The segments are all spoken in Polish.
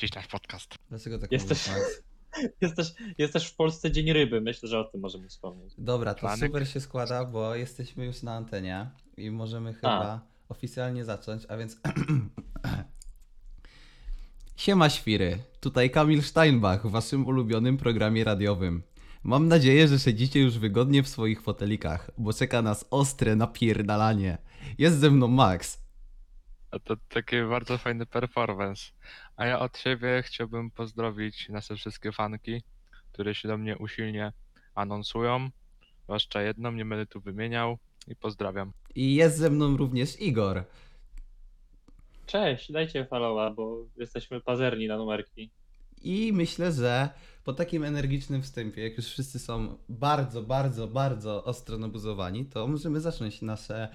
puścić nasz podcast. Dlaczego tak Jesteś- mówisz, Max? Jest też, jest też w Polsce Dzień Ryby, myślę, że o tym możemy wspomnieć. Dobra, to Planek? super się składa, bo jesteśmy już na antenie i możemy chyba oficjalnie zacząć, a więc... Siema świry, tutaj Kamil Steinbach w waszym ulubionym programie radiowym. Mam nadzieję, że siedzicie już wygodnie w swoich fotelikach, bo czeka nas ostre napierdalanie. Jest ze mną Max. A to taki bardzo fajny performance. A ja od siebie chciałbym pozdrowić nasze wszystkie fanki, które się do mnie usilnie anonsują. Zwłaszcza jedną, nie będę tu wymieniał i pozdrawiam. I jest ze mną również Igor. Cześć, dajcie followa, bo jesteśmy pazerni na numerki. I myślę, że po takim energicznym wstępie, jak już wszyscy są bardzo, bardzo, bardzo ostro nabuzowani, to możemy zacząć nasze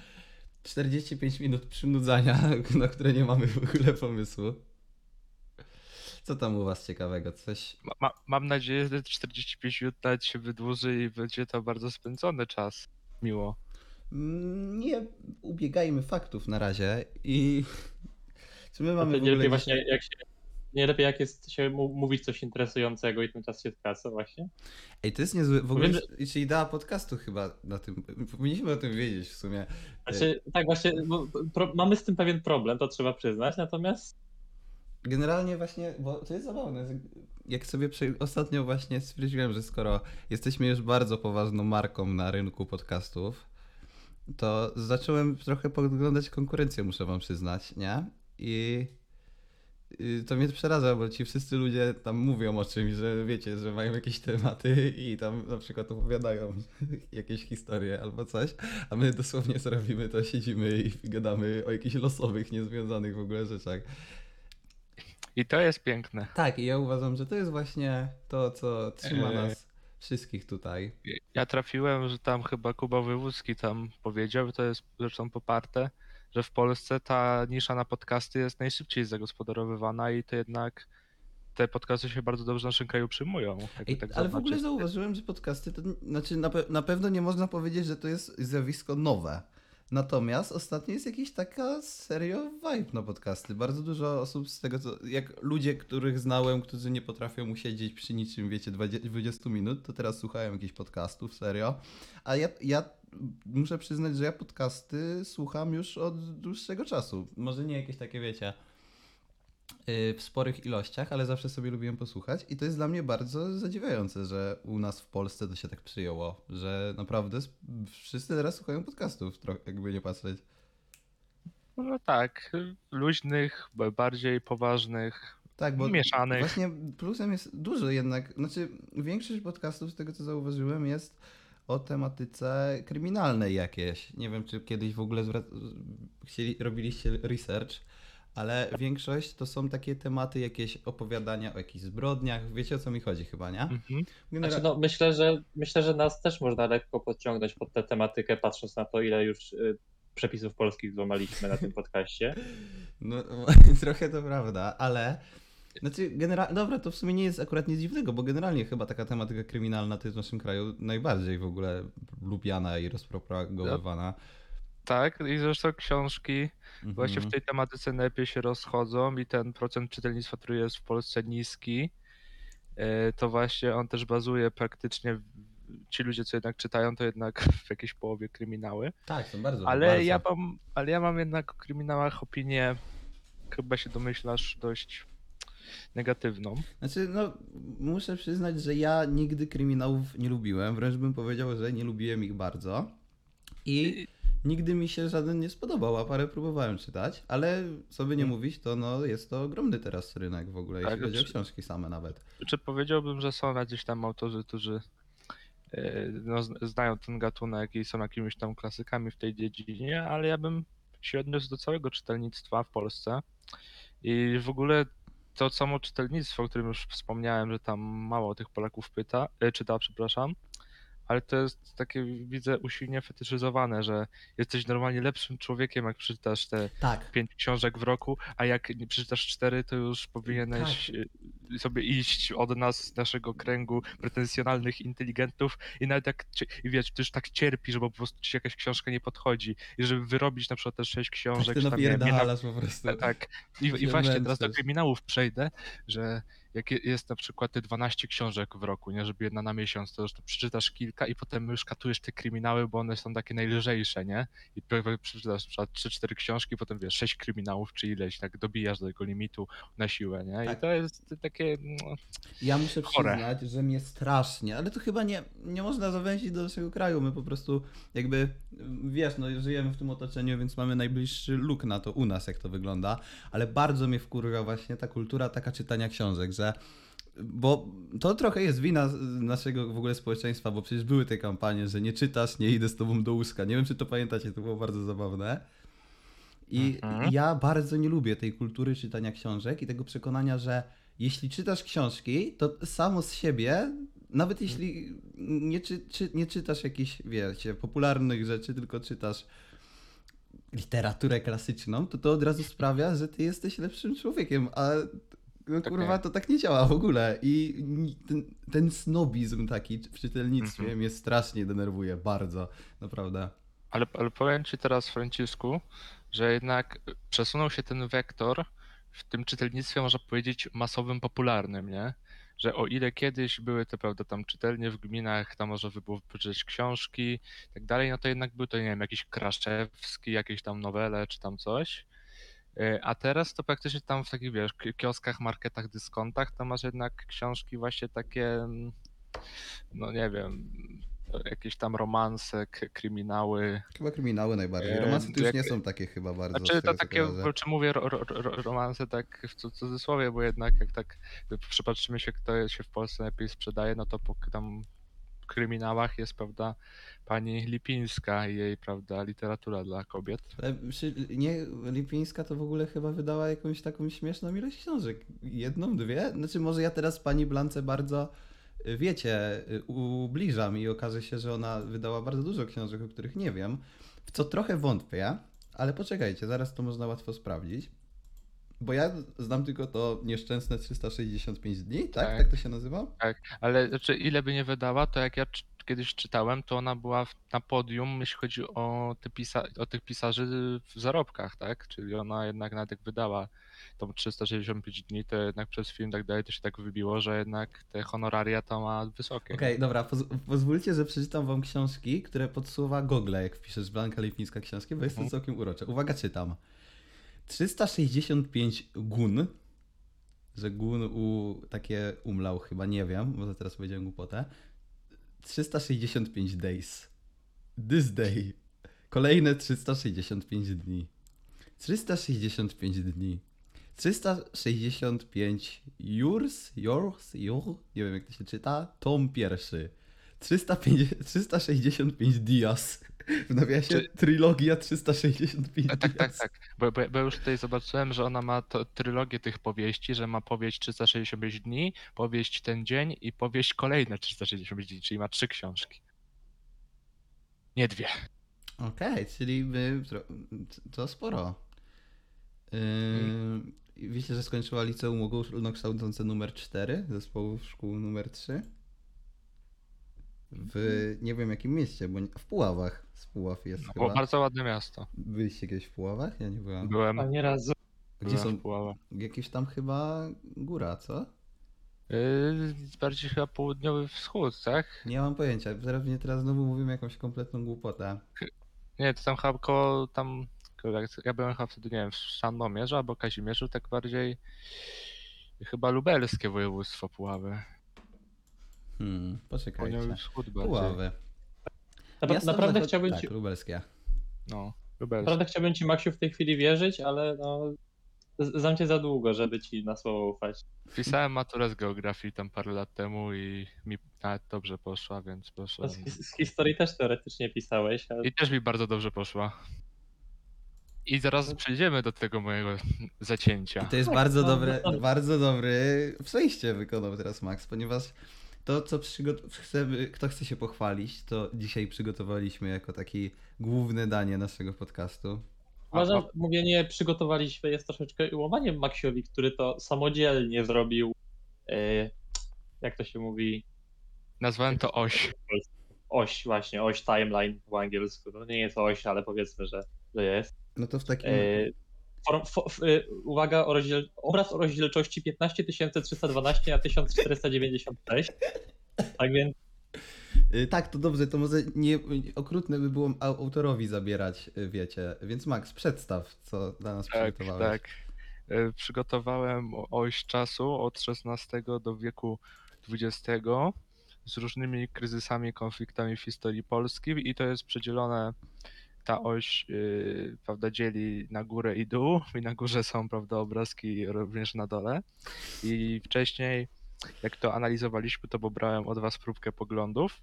45 minut przynudzania, na które nie mamy w ogóle pomysłu. Co tam u was ciekawego? Coś. Ma, ma, mam nadzieję, że 45 minut nawet się wydłuży i będzie to bardzo spędzony czas. Miło. Mm, Nie ubiegajmy faktów na razie i. Czy my mamy Mamy w nie ogóle właśnie jak się. Nie lepiej jak jest się mówić coś interesującego i ten czas się skraca właśnie. Ej, to jest niezły. W ogóle Wiem, jest idea podcastu chyba na tym. Powinniśmy o tym wiedzieć w sumie. Znaczy, tak właśnie, bo pro, mamy z tym pewien problem, to trzeba przyznać, natomiast Generalnie właśnie, bo to jest zabawne. że Jak sobie ostatnio właśnie stwierdziłem, że skoro jesteśmy już bardzo poważną marką na rynku podcastów, to zacząłem trochę podglądać konkurencję, muszę wam przyznać, nie? I to mnie przeraża, bo ci wszyscy ludzie tam mówią o czymś, że wiecie, że mają jakieś tematy i tam na przykład opowiadają jakieś historie albo coś, a my dosłownie co robimy, to siedzimy i gadamy o jakichś losowych, niezwiązanych w ogóle rzeczach. I to jest piękne. Tak, i ja uważam, że to jest właśnie to, co trzyma Eee. nas wszystkich tutaj. Ja trafiłem, że tam chyba Kuba Wywódzki tam powiedział, to jest zresztą poparte, że w Polsce ta nisza na podcasty jest najszybciej zagospodarowywana i to jednak te podcasty się bardzo dobrze w naszym kraju przyjmują. Ej, tak ale w ogóle zauważyłem, że podcasty, to, znaczy na, pe- na pewno nie można powiedzieć, że to jest zjawisko nowe. Natomiast ostatnio jest jakaś taka serio vibe na podcasty. Bardzo dużo osób z tego, co, jak ludzie, których znałem, którzy nie potrafią usiedzieć przy niczym, wiecie, 20, 20 minut, to teraz słuchają jakichś podcastów, serio. A ja, ja muszę przyznać, że ja podcasty słucham już od dłuższego czasu. Może nie jakieś takie, wiecie, yy, w sporych ilościach, ale zawsze sobie lubiłem posłuchać i to jest dla mnie bardzo zadziwiające, że u nas w Polsce to się tak przyjęło, że naprawdę wszyscy teraz słuchają podcastów, jakby nie patrzeć. No tak, luźnych, bardziej poważnych, Tak, bo mieszanych. właśnie plusem jest dużo jednak, znaczy większość podcastów z tego co zauważyłem jest o tematyce kryminalnej jakieś. Nie wiem, czy kiedyś w ogóle zwrac- chcieli, robiliście research, ale większość to są takie tematy, jakieś opowiadania o jakichś zbrodniach. Wiecie o co mi chodzi chyba, nie? Mhm. Genera- znaczy, no, myślę, że myślę, że nas też można lekko podciągnąć pod tę tematykę, patrząc na to, ile już y, przepisów polskich złamaliśmy na tym podcaście. No, trochę to prawda, ale. Znaczy, generalnie. Dobra, to w sumie nie jest akurat nic dziwnego, bo generalnie chyba taka tematyka kryminalna to jest w naszym kraju najbardziej w ogóle lubiana i rozpropagowywana. Tak, i zresztą książki właśnie w Mhm. tej tematyce najlepiej się rozchodzą i ten procent czytelnictwa, który jest w Polsce niski, e, to właśnie on też bazuje praktycznie, ci ludzie, co jednak czytają, to jednak w jakiejś połowie kryminały. Tak, są bardzo. Ale bardzo. ja mam, ale ja mam jednak o kryminałach opinię, chyba się domyślasz, dość negatywną. Znaczy, no, muszę przyznać, że ja nigdy kryminałów nie lubiłem. Wręcz bym powiedział, że nie lubiłem ich bardzo. I nigdy mi się żaden nie spodobał, a parę próbowałem czytać, ale co by nie mówić, to no, jest to ogromny teraz rynek w ogóle, jeśli Tak, chodzi o znaczy- książki same nawet. Czy powiedziałbym, że są gdzieś tam autorzy, którzy e, no, zn- znają ten gatunek i są jakimiś tam klasykami w tej dziedzinie, ale ja bym się odniósł do całego czytelnictwa w Polsce i w ogóle to samo czytelnictwo, o którym już wspomniałem, że tam mało tych Polaków pyta, e, czyta, przepraszam, ale to jest takie, widzę, usilnie fetyszyzowane, że jesteś normalnie lepszym człowiekiem, jak przeczytasz te Tak. pięć książek w roku, a jak nie przeczytasz cztery, to już powinieneś Tak. e, sobie iść od nas, z naszego kręgu pretensjonalnych inteligentów i nawet jak, i wiesz, ty już tak cierpisz, bo po prostu ci jakaś książka nie podchodzi i żeby wyrobić na przykład te sześć Tak książek, ty czy tam, nie napierdalasz po prostu. tak, tak. I, I właśnie teraz do kryminałów przejdę, że jak je- jest na przykład te 12 książek w roku, nie, żeby jedna na miesiąc, to już to przeczytasz kilka i potem już katujesz te kryminały, bo one są takie najlżejsze, nie? I przeczytasz na przykład 3-4 książki, potem wiesz, 6 kryminałów czy ileś, tak dobijasz do tego limitu na siłę, nie? I Tak. to jest takie, no, Ja muszę Chore. przyznać, że mnie strasznie, ale to chyba nie, nie można zawęzić do naszego kraju. My po prostu jakby, wiesz, no żyjemy w tym otoczeniu, więc mamy najbliższy look na to u nas, jak to wygląda, ale bardzo mnie wkurwia właśnie ta kultura taka czytania książek, że bo to trochę jest wina naszego w ogóle społeczeństwa, bo przecież były te kampanie, że nie czytasz, nie idę z tobą do łóżka. Nie wiem, czy to pamiętacie, to było bardzo zabawne. I Mhm. ja bardzo nie lubię tej kultury czytania książek i tego przekonania, że jeśli czytasz książki, to samo z siebie, nawet jeśli nie, czy, czy, nie czytasz jakichś, wiecie, popularnych rzeczy, tylko czytasz literaturę klasyczną, to to od razu sprawia, że ty jesteś lepszym człowiekiem, a no, Tak kurwa, to tak nie działa w ogóle. I ten, ten snobizm taki w czytelnictwie Mhm. mnie strasznie denerwuje, bardzo, naprawdę. Ale, ale powiem ci teraz, Franciszku, że jednak przesunął się ten wektor w tym czytelnictwie, można powiedzieć, masowym, popularnym, nie? Że o ile kiedyś były te, prawda, tam czytelnie w gminach, tam by było wypożyczyć książki i tak dalej, no to jednak był to, nie wiem, jakiś Kraszewski, jakieś tam nowele czy tam coś. E, A teraz to praktycznie tam w takich, wiesz, ki- kioskach, marketach, dyskontach, to masz jednak książki właśnie takie, mm, no nie wiem, jakieś tam romanse, kryminały, Chyba kryminały najbardziej. Eee, Romansy to już nie są takie chyba bardzo. Znaczy to takie, czy mówię ro, ro, ro, romanse tak w cu- cudzysłowie, bo jednak jak tak przypatrzymy się, kto się w Polsce lepiej sprzedaje, no to po tam kryminałach jest, prawda, pani Lipińska i jej, prawda, literatura dla kobiet. Przy, nie, Lipińska to w ogóle chyba wydała jakąś taką śmieszną ilość książek. Jedną, dwie? Znaczy może ja teraz pani Blance bardzo, y, wiecie, y, ubliżam i okaże się, że ona wydała bardzo dużo książek, o których nie wiem, w co trochę wątpię, ale poczekajcie, zaraz to można łatwo sprawdzić. Bo ja znam tylko to nieszczęsne 365 dni, tak? Tak, Tak. to się nazywa? Tak, ale znaczy ile by nie wydała, to jak ja kiedyś czytałem, to ona była na podium, jeśli chodzi o, pisa, o tych pisarzy w zarobkach, tak? Czyli ona jednak nawet jak wydała tą 365 dni, to jednak przez film tak dalej to się tak wybiło, że jednak te honoraria to ma wysokie. Okej, dobra, poz pozwólcie, że przeczytam wam książki, które pod słowa Google, jak wpiszesz Blanka Lipińska książki, bo jest to Mhm. całkiem urocze. Uwaga, czytam. 365 gun, że gun u takie umlał chyba, nie wiem, to teraz powiedziałem głupotę. 365 days. This day. Kolejne 365 dni. 365 dni. 365 yours, yours, your, nie wiem jak to się czyta, tom pierwszy. 350, 365 dias. W nawiasie Czy- trylogia 365 A, tak, tak, tak. Bo, bo, bo już tutaj zobaczyłem, że ona ma to, trylogię tych powieści, że ma powieść 365 dni, powieść ten dzień i powieść kolejne 365 dni, czyli ma trzy książki. Nie dwie. Okej, czyli my, to sporo. Yy, wiecie, że skończyła liceum ogólnokształcące numer 4 zespołu szkół numer 3? W nie wiem jakim mieście, bo w Puławach. Z Puław jest No, chyba. było bardzo ładne miasto. Byliście kiedyś w Puławach? Ja nie. Byłem, A nie razu. Gdzie byłem są w Puławach. jakieś tam chyba góra, co? Yy, bardziej chyba południowy wschód, tak? Nie mam pojęcia. Zaraz mnie teraz znowu mówimy jakąś kompletną głupotę. Nie, to tam chyba koło tam. Ja byłem chyba wtedy, nie wiem, w Sandomierzu albo Kazimierzu, tak bardziej chyba lubelskie województwo Puławy. Hmm, poczekajcie. Południowy wschód bardziej. Puławy. Na, Miasto naprawdę, zachod- chciałbym tak, ci, lubelskie. No, lubelskie. naprawdę chciałbym ci, Maksiu, w tej chwili wierzyć, ale no, znam cię za długo, żeby ci na słowo ufać. Pisałem maturę z geografii tam parę lat temu i mi nawet dobrze poszła, więc proszę. No, z, his- z historii też teoretycznie pisałeś, ale I też mi bardzo dobrze poszła. I zaraz przejdziemy do tego mojego zacięcia. I to jest Tak, bardzo no, dobre, no bardzo dobry przejście wykonał teraz Max, ponieważ to, co przygot- chcemy, kto chce się pochwalić, to dzisiaj przygotowaliśmy jako taki główne danie naszego podcastu. uważam, a- że mówienie przygotowaliśmy jest troszeczkę ułamaniem Maksiowi, który to samodzielnie zrobił y, jak to się mówi, Nazwałem to oś. oś właśnie, oś timeline po angielsku. No nie jest oś, ale powiedzmy, że, że jest. No to w takim... Y, form, fo, f, y, uwaga, o rozdziel, obraz o rozdzielczości 15312 na 1496. Tak więc Y, Tak, to dobrze, to może nie okrutne by było au- autorowi zabierać, y, wiecie. Więc Max, przedstaw, co dla nas Tak, przygotowałeś. tak. Przygotowałem oś czasu od XVI do wieku XX z różnymi kryzysami, konfliktami w historii Polski i to jest przedzielone, ta oś yy, prawda, dzieli na górę i dół i na górze są prawda, obrazki również na dole i wcześniej jak to analizowaliśmy, to pobrałem od was próbkę poglądów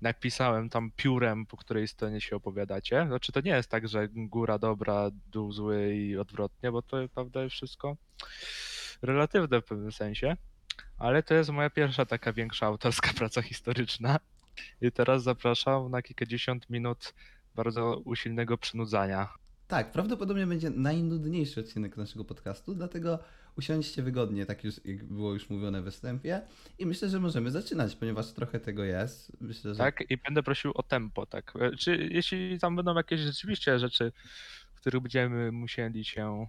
napisałem tam piórem, po której stronie się opowiadacie. Znaczy to nie jest tak, że góra dobra, dół zły i odwrotnie, bo to prawda jest wszystko relatywne w pewnym sensie. Ale to jest moja pierwsza taka większa autorska praca historyczna. I teraz zapraszam na kilkadziesiąt minut bardzo usilnego przynudzania. Tak, prawdopodobnie będzie najnudniejszy odcinek naszego podcastu, dlatego usiądźcie wygodnie, tak już jak było już mówione we wstępie. I myślę, że możemy zaczynać, ponieważ trochę tego jest. Myślę, że Tak? I będę prosił o tempo, tak? E, Czy jeśli tam będą jakieś rzeczywiście rzeczy, w których będziemy musieli się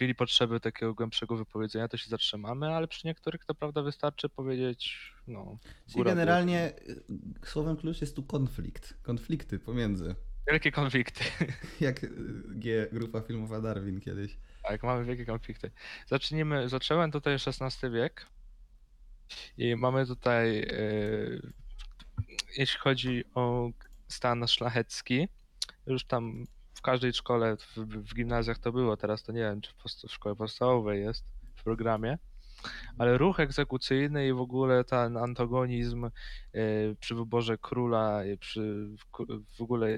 mieli potrzeby takiego głębszego wypowiedzenia, to się zatrzymamy, ale przy niektórych to prawda wystarczy powiedzieć, no. Czyli góra, generalnie y, słowem klucz jest tu konflikt. Konflikty pomiędzy. Wielkie konflikty. Jak y, G, grupa filmowa Darwin kiedyś. Tak, mamy wielkie konflikty. Zacznijmy, zacząłem tutaj XVI wiek i mamy tutaj, e, jeśli chodzi o stan szlachecki, już tam każdej szkole, w, w gimnazjach to było, teraz to nie wiem, czy w, szkole podstawowej jest w programie, ale ruch egzekucyjny i w ogóle ten antagonizm e, przy wyborze króla, e, przy w ogóle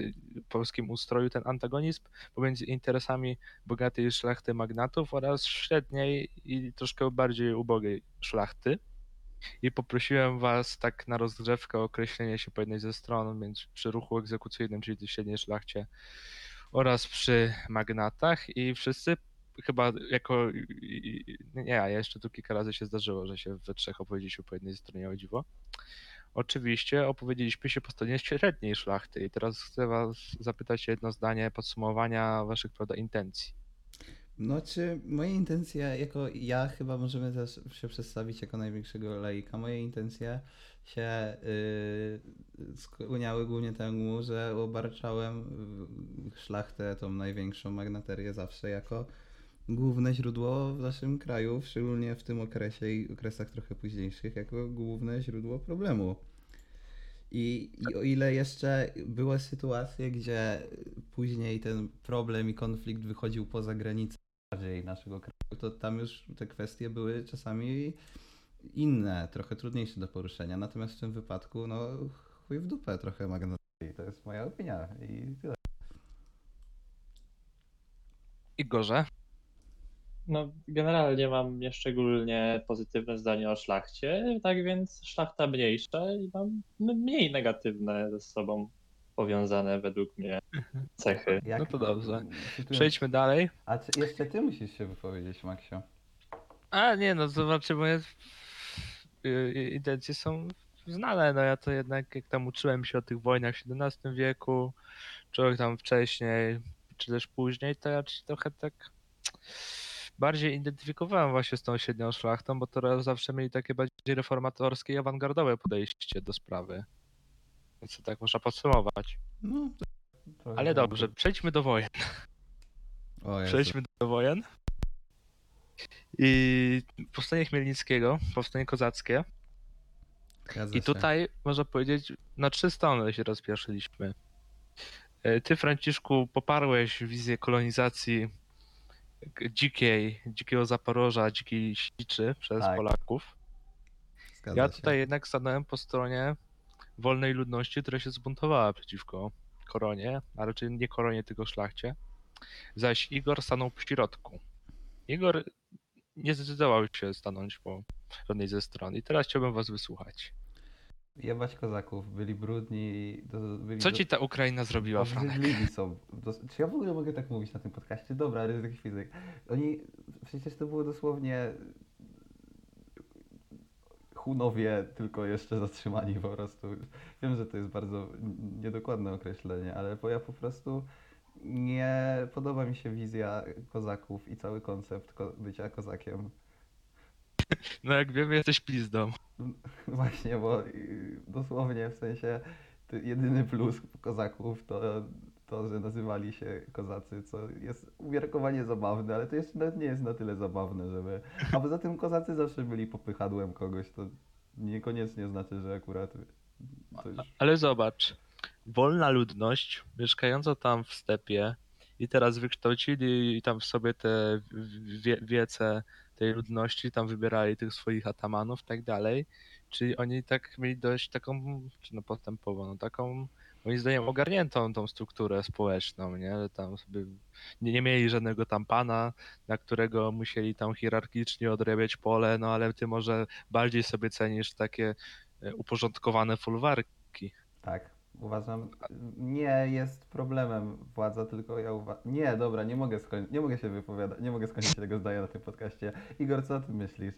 polskim ustroju, ten antagonizm pomiędzy interesami bogatej szlachty magnatów oraz średniej i troszkę bardziej ubogiej szlachty. I poprosiłem was tak na rozgrzewkę o określenie się po jednej ze stron, więc przy ruchu egzekucyjnym, czyli tej średniej szlachcie oraz przy magnatach i wszyscy chyba jako, nie, a jeszcze tu kilka razy się zdarzyło, że się we trzech opowiedzieliśmy po jednej stronie o dziwo. Oczywiście opowiedzieliśmy się po stronie średniej szlachty i teraz chcę was zapytać jedno zdanie podsumowania waszych prawda, intencji. No, czy moje intencje, jako ja chyba możemy też się przedstawić jako największego laika. Moje intencje się yy, skłaniały głównie temu, że obarczałem szlachtę, tą największą magnaterię zawsze jako główne źródło w naszym kraju, szczególnie w tym okresie i okresach trochę późniejszych, jako główne źródło problemu. I, I o ile jeszcze były sytuacje, gdzie później ten problem i konflikt wychodził poza granice naszego kraju, to tam już te kwestie były czasami inne, trochę trudniejsze do poruszenia. Natomiast w tym wypadku, no chuj w dupę trochę magnaterii. To jest moja opinia i tyle. Igorze, No, generalnie mam nieszczególnie pozytywne zdanie o szlachcie, tak więc szlachta mniejsza i mam mniej negatywne ze sobą powiązane według mnie cechy. No to dobrze. Cytując- przejdźmy dalej. A jeszcze ty musisz się wypowiedzieć, Maksio. A nie, no to znaczy moje y, intencje są znane, no ja to jednak jak tam uczyłem się o tych wojnach w XVII wieku, czy tam wcześniej, czy też później, to ja trochę tak bardziej identyfikowałem właśnie z tą średnią szlachtą, bo to zawsze mieli takie bardziej reformatorskie i awangardowe podejście do sprawy. Więc to tak można podsumować. No, trochę Ale dobrze, przejdźmy do wojen. O Jezu. Przejdźmy do wojen. I powstanie Chmielnickiego, powstanie kozackie. Zgadza I się. tutaj można powiedzieć, na trzy strony się rozpieszyliśmy. E, Ty, Franciszku, poparłeś wizję kolonizacji dzikiej, dzikiego Zaporoża, dzikiej Siczy przez Tak. Polaków. Zgadza Ja się. tutaj jednak stanąłem po stronie wolnej ludności, która się zbuntowała przeciwko koronie, a raczej nie koronie, tylko szlachcie. Zaś Igor stanął w środku. Igor nie zdecydował się stanąć po żadnej ze stron. I teraz chciałbym was wysłuchać. Jebać kozaków, byli brudni do, byli Co do- ci ta Ukraina zrobiła, Franek? Obrzydliwi są. Dos- Czy ja w ogóle mogę tak mówić na tym podcaście? Dobra, ryzyk fizyk. Oni, przecież to było dosłownie Hunowie, tylko jeszcze zatrzymani po prostu. Wiem, że to jest bardzo niedokładne określenie, ale bo ja po prostu nie podoba mi się wizja kozaków i cały koncept ko- bycia kozakiem. No jak wiemy, jesteś pizdą. Właśnie, bo y, dosłownie w sensie jedyny plus kozaków to to, że nazywali się kozacy, co jest umiarkowanie zabawne, ale to jeszcze nawet nie jest na tyle zabawne, żeby... A poza tym kozacy zawsze byli popychadłem kogoś, to niekoniecznie znaczy, że akurat już... Ale zobacz, wolna ludność mieszkająca tam w stepie i teraz wykształcili tam w sobie te wie, wiece tej ludności, tam wybierali tych swoich atamanów i tak dalej. Czyli oni tak mieli dość taką, czy no postępową, no taką moim zdaniem ogarniętą tą strukturę społeczną, nie? Że tam sobie nie, nie mieli żadnego tam pana, na którego musieli tam hierarchicznie odrabiać pole, no ale ty może bardziej sobie cenisz takie e, uporządkowane folwarki. Tak, uważam, nie jest problemem władza, tylko ja uważam... Nie, dobra, nie mogę, skoń... nie mogę się wypowiadać, nie mogę skończyć tego zdania na tym podcaście. Igor, co o tym myślisz?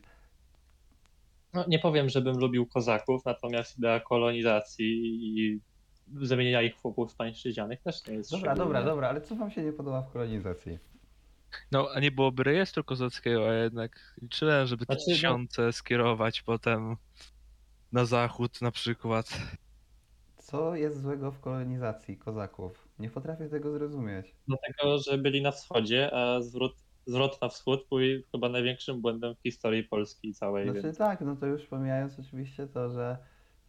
No, nie powiem, żebym lubił kozaków, natomiast idea kolonizacji i zamienienia ich w chłopów pańszczyźnianych też nie jest Dobra, dobra, dobra, ale co wam się nie podoba w kolonizacji? No, a nie byłoby rejestru kozackiego, a jednak liczyłem, żeby te Znaczy, no- tysiące skierować potem na zachód na przykład. Co jest złego w kolonizacji kozaków? Nie potrafię tego zrozumieć. Dlatego, że byli na wschodzie, a zwrót, zwrot na wschód był chyba największym błędem w historii Polski całej. Znaczy więc... tak, no to już pomijając oczywiście to, że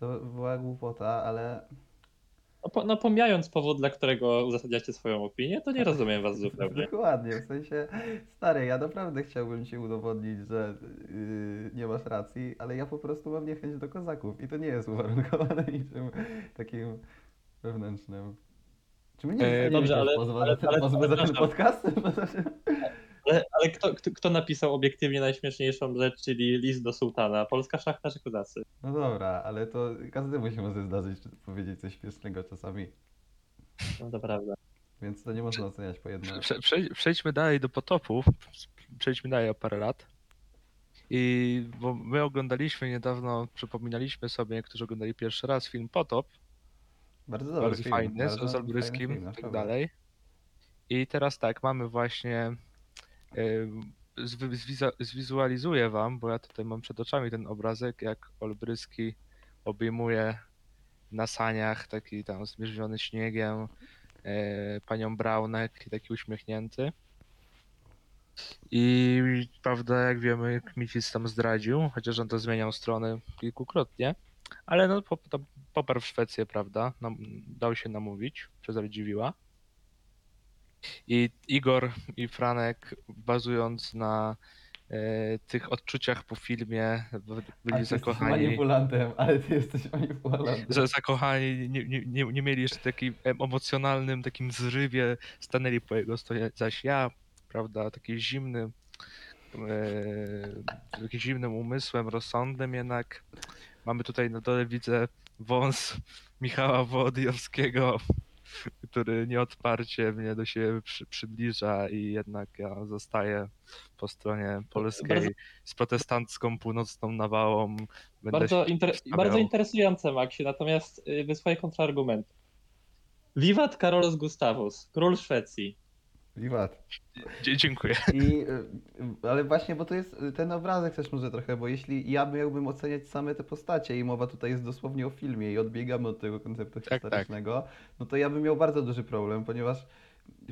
to była głupota, ale no, no pomijając powód, dla którego uzasadniacie swoją opinię, to nie rozumiem was zupełnie. dokładnie, w sensie stary, ja naprawdę chciałbym ci udowodnić, że yy, nie masz racji, ale ja po prostu mam niechęć do kozaków i to nie jest uwarunkowane niczym takim wewnętrznym. Czy my nie E, dostaniemy dobrze, jakiegoś ale- pozwa ale- ale- za ten przepraszam. podcast? Ale, ale kto, kto, kto napisał obiektywnie najśmieszniejszą rzecz, czyli list do sułtana? Polska szachta czy kozacy? No dobra, ale to każdemu się może zdarzyć powiedzieć coś śmiesznego czasami, No to prawda. więc to nie można oceniać po jednym. Prze, prze, przejdźmy dalej do potopów. Przejdźmy dalej o parę lat. I bo my oglądaliśmy niedawno, przypominaliśmy sobie, niektórzy oglądali pierwszy raz film Potop, Bardzo dobry bardzo film, fajny, bardzo z Olbryskim i tak dalej. I teraz tak, mamy właśnie, zwizualizuję wam, bo ja tutaj mam przed oczami ten obrazek, jak Olbryski obejmuje na saniach, taki tam zmierzwiony śniegiem, y, panią Braunek, taki uśmiechnięty. I prawda, jak wiemy, Kmicic tam zdradził, chociaż on to zmieniał stronę kilkukrotnie. Ale no, poparł Szwecję, prawda? Dał się namówić przez Radziwiła. I Igor i Franek, bazując na e, tych odczuciach po filmie, byli ty jesteś zakochani. manipulantem, ale ty jesteś manipulantem. Zakochani, nie, nie, nie, nie mieli jeszcze takim emocjonalnym takim zrywie, stanęli po jego stronie, zaś ja, prawda, taki zimny, e, takim zimnym umysłem, rozsądem jednak, mamy tutaj na dole widzę wąs Michała Wołodyjowskiego, który nieodparcie mnie do siebie przy, przybliża i jednak ja zostaję po stronie polskiej Bardzo- z protestancką północną nawałą. Bardzo, inter... bardzo interesujące, Maxie, natomiast y, wysłuchaj kontrargumentu. Wiwat Carolus Gustavus, król Szwecji. Dzie- Dziękuję. I, y, ale właśnie, bo to jest y, ten obrazek też może trochę, bo jeśli ja miałbym oceniać same te postacie i mowa tutaj jest dosłownie o filmie i odbiegamy od tego konceptu tak. historycznego, no to ja bym miał bardzo duży problem, ponieważ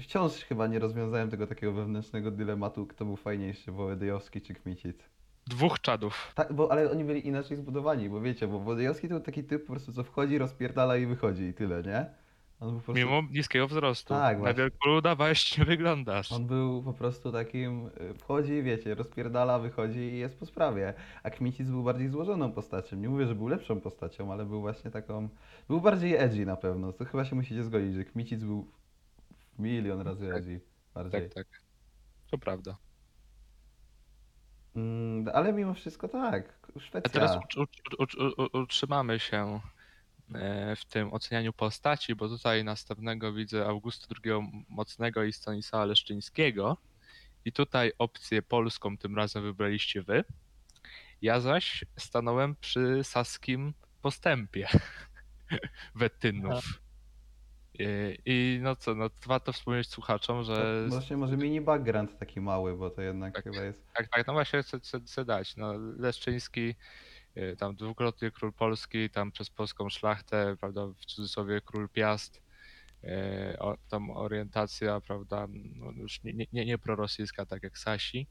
wciąż chyba nie rozwiązałem tego takiego wewnętrznego dylematu, kto był fajniejszy, Wołodyjowski czy Kmicic. Dwóch czadów. Tak, bo, ale oni byli inaczej zbudowani, bo wiecie, bo Wołodyjowski to był taki typ po prostu, co wchodzi, rozpierdala i wychodzi i tyle, nie? On był po prostu... Mimo niskiego wzrostu. Tak, Na wielkoluda właśnie wyglądasz. On był po prostu takim, y, wchodzi, wiecie, rozpierdala, wychodzi i jest po sprawie. A Kmicic był bardziej złożoną postacią. Nie mówię, że był lepszą postacią, ale był właśnie taką, był bardziej edgy na pewno. To chyba się musicie zgodzić, że Kmicic był milion razy Tak. edgy. Bardziej. Tak, tak. To prawda. Mm, ale mimo wszystko tak, A Szwecja. teraz utrz- u- utrzymamy się w tym ocenianiu postaci, bo tutaj następnego widzę Augusta II Mocnego i Stanisława Leszczyńskiego. I tutaj opcję polską tym razem wybraliście wy. Ja zaś stanąłem przy saskim postępie Wetynów. I, I no co, no warto wspomnieć słuchaczom, że To właśnie może mini background taki mały, bo to jednak Tak. chyba jest... Tak, tak, no właśnie chcę, chcę, chcę dać. No, Leszczyński, tam dwukrotnie król Polski, tam przez polską szlachtę, prawda, w cudzysłowie król Piast, y, o, tam orientacja, prawda, no już nie, nie, nie, prorosyjska, tak jak Sasi.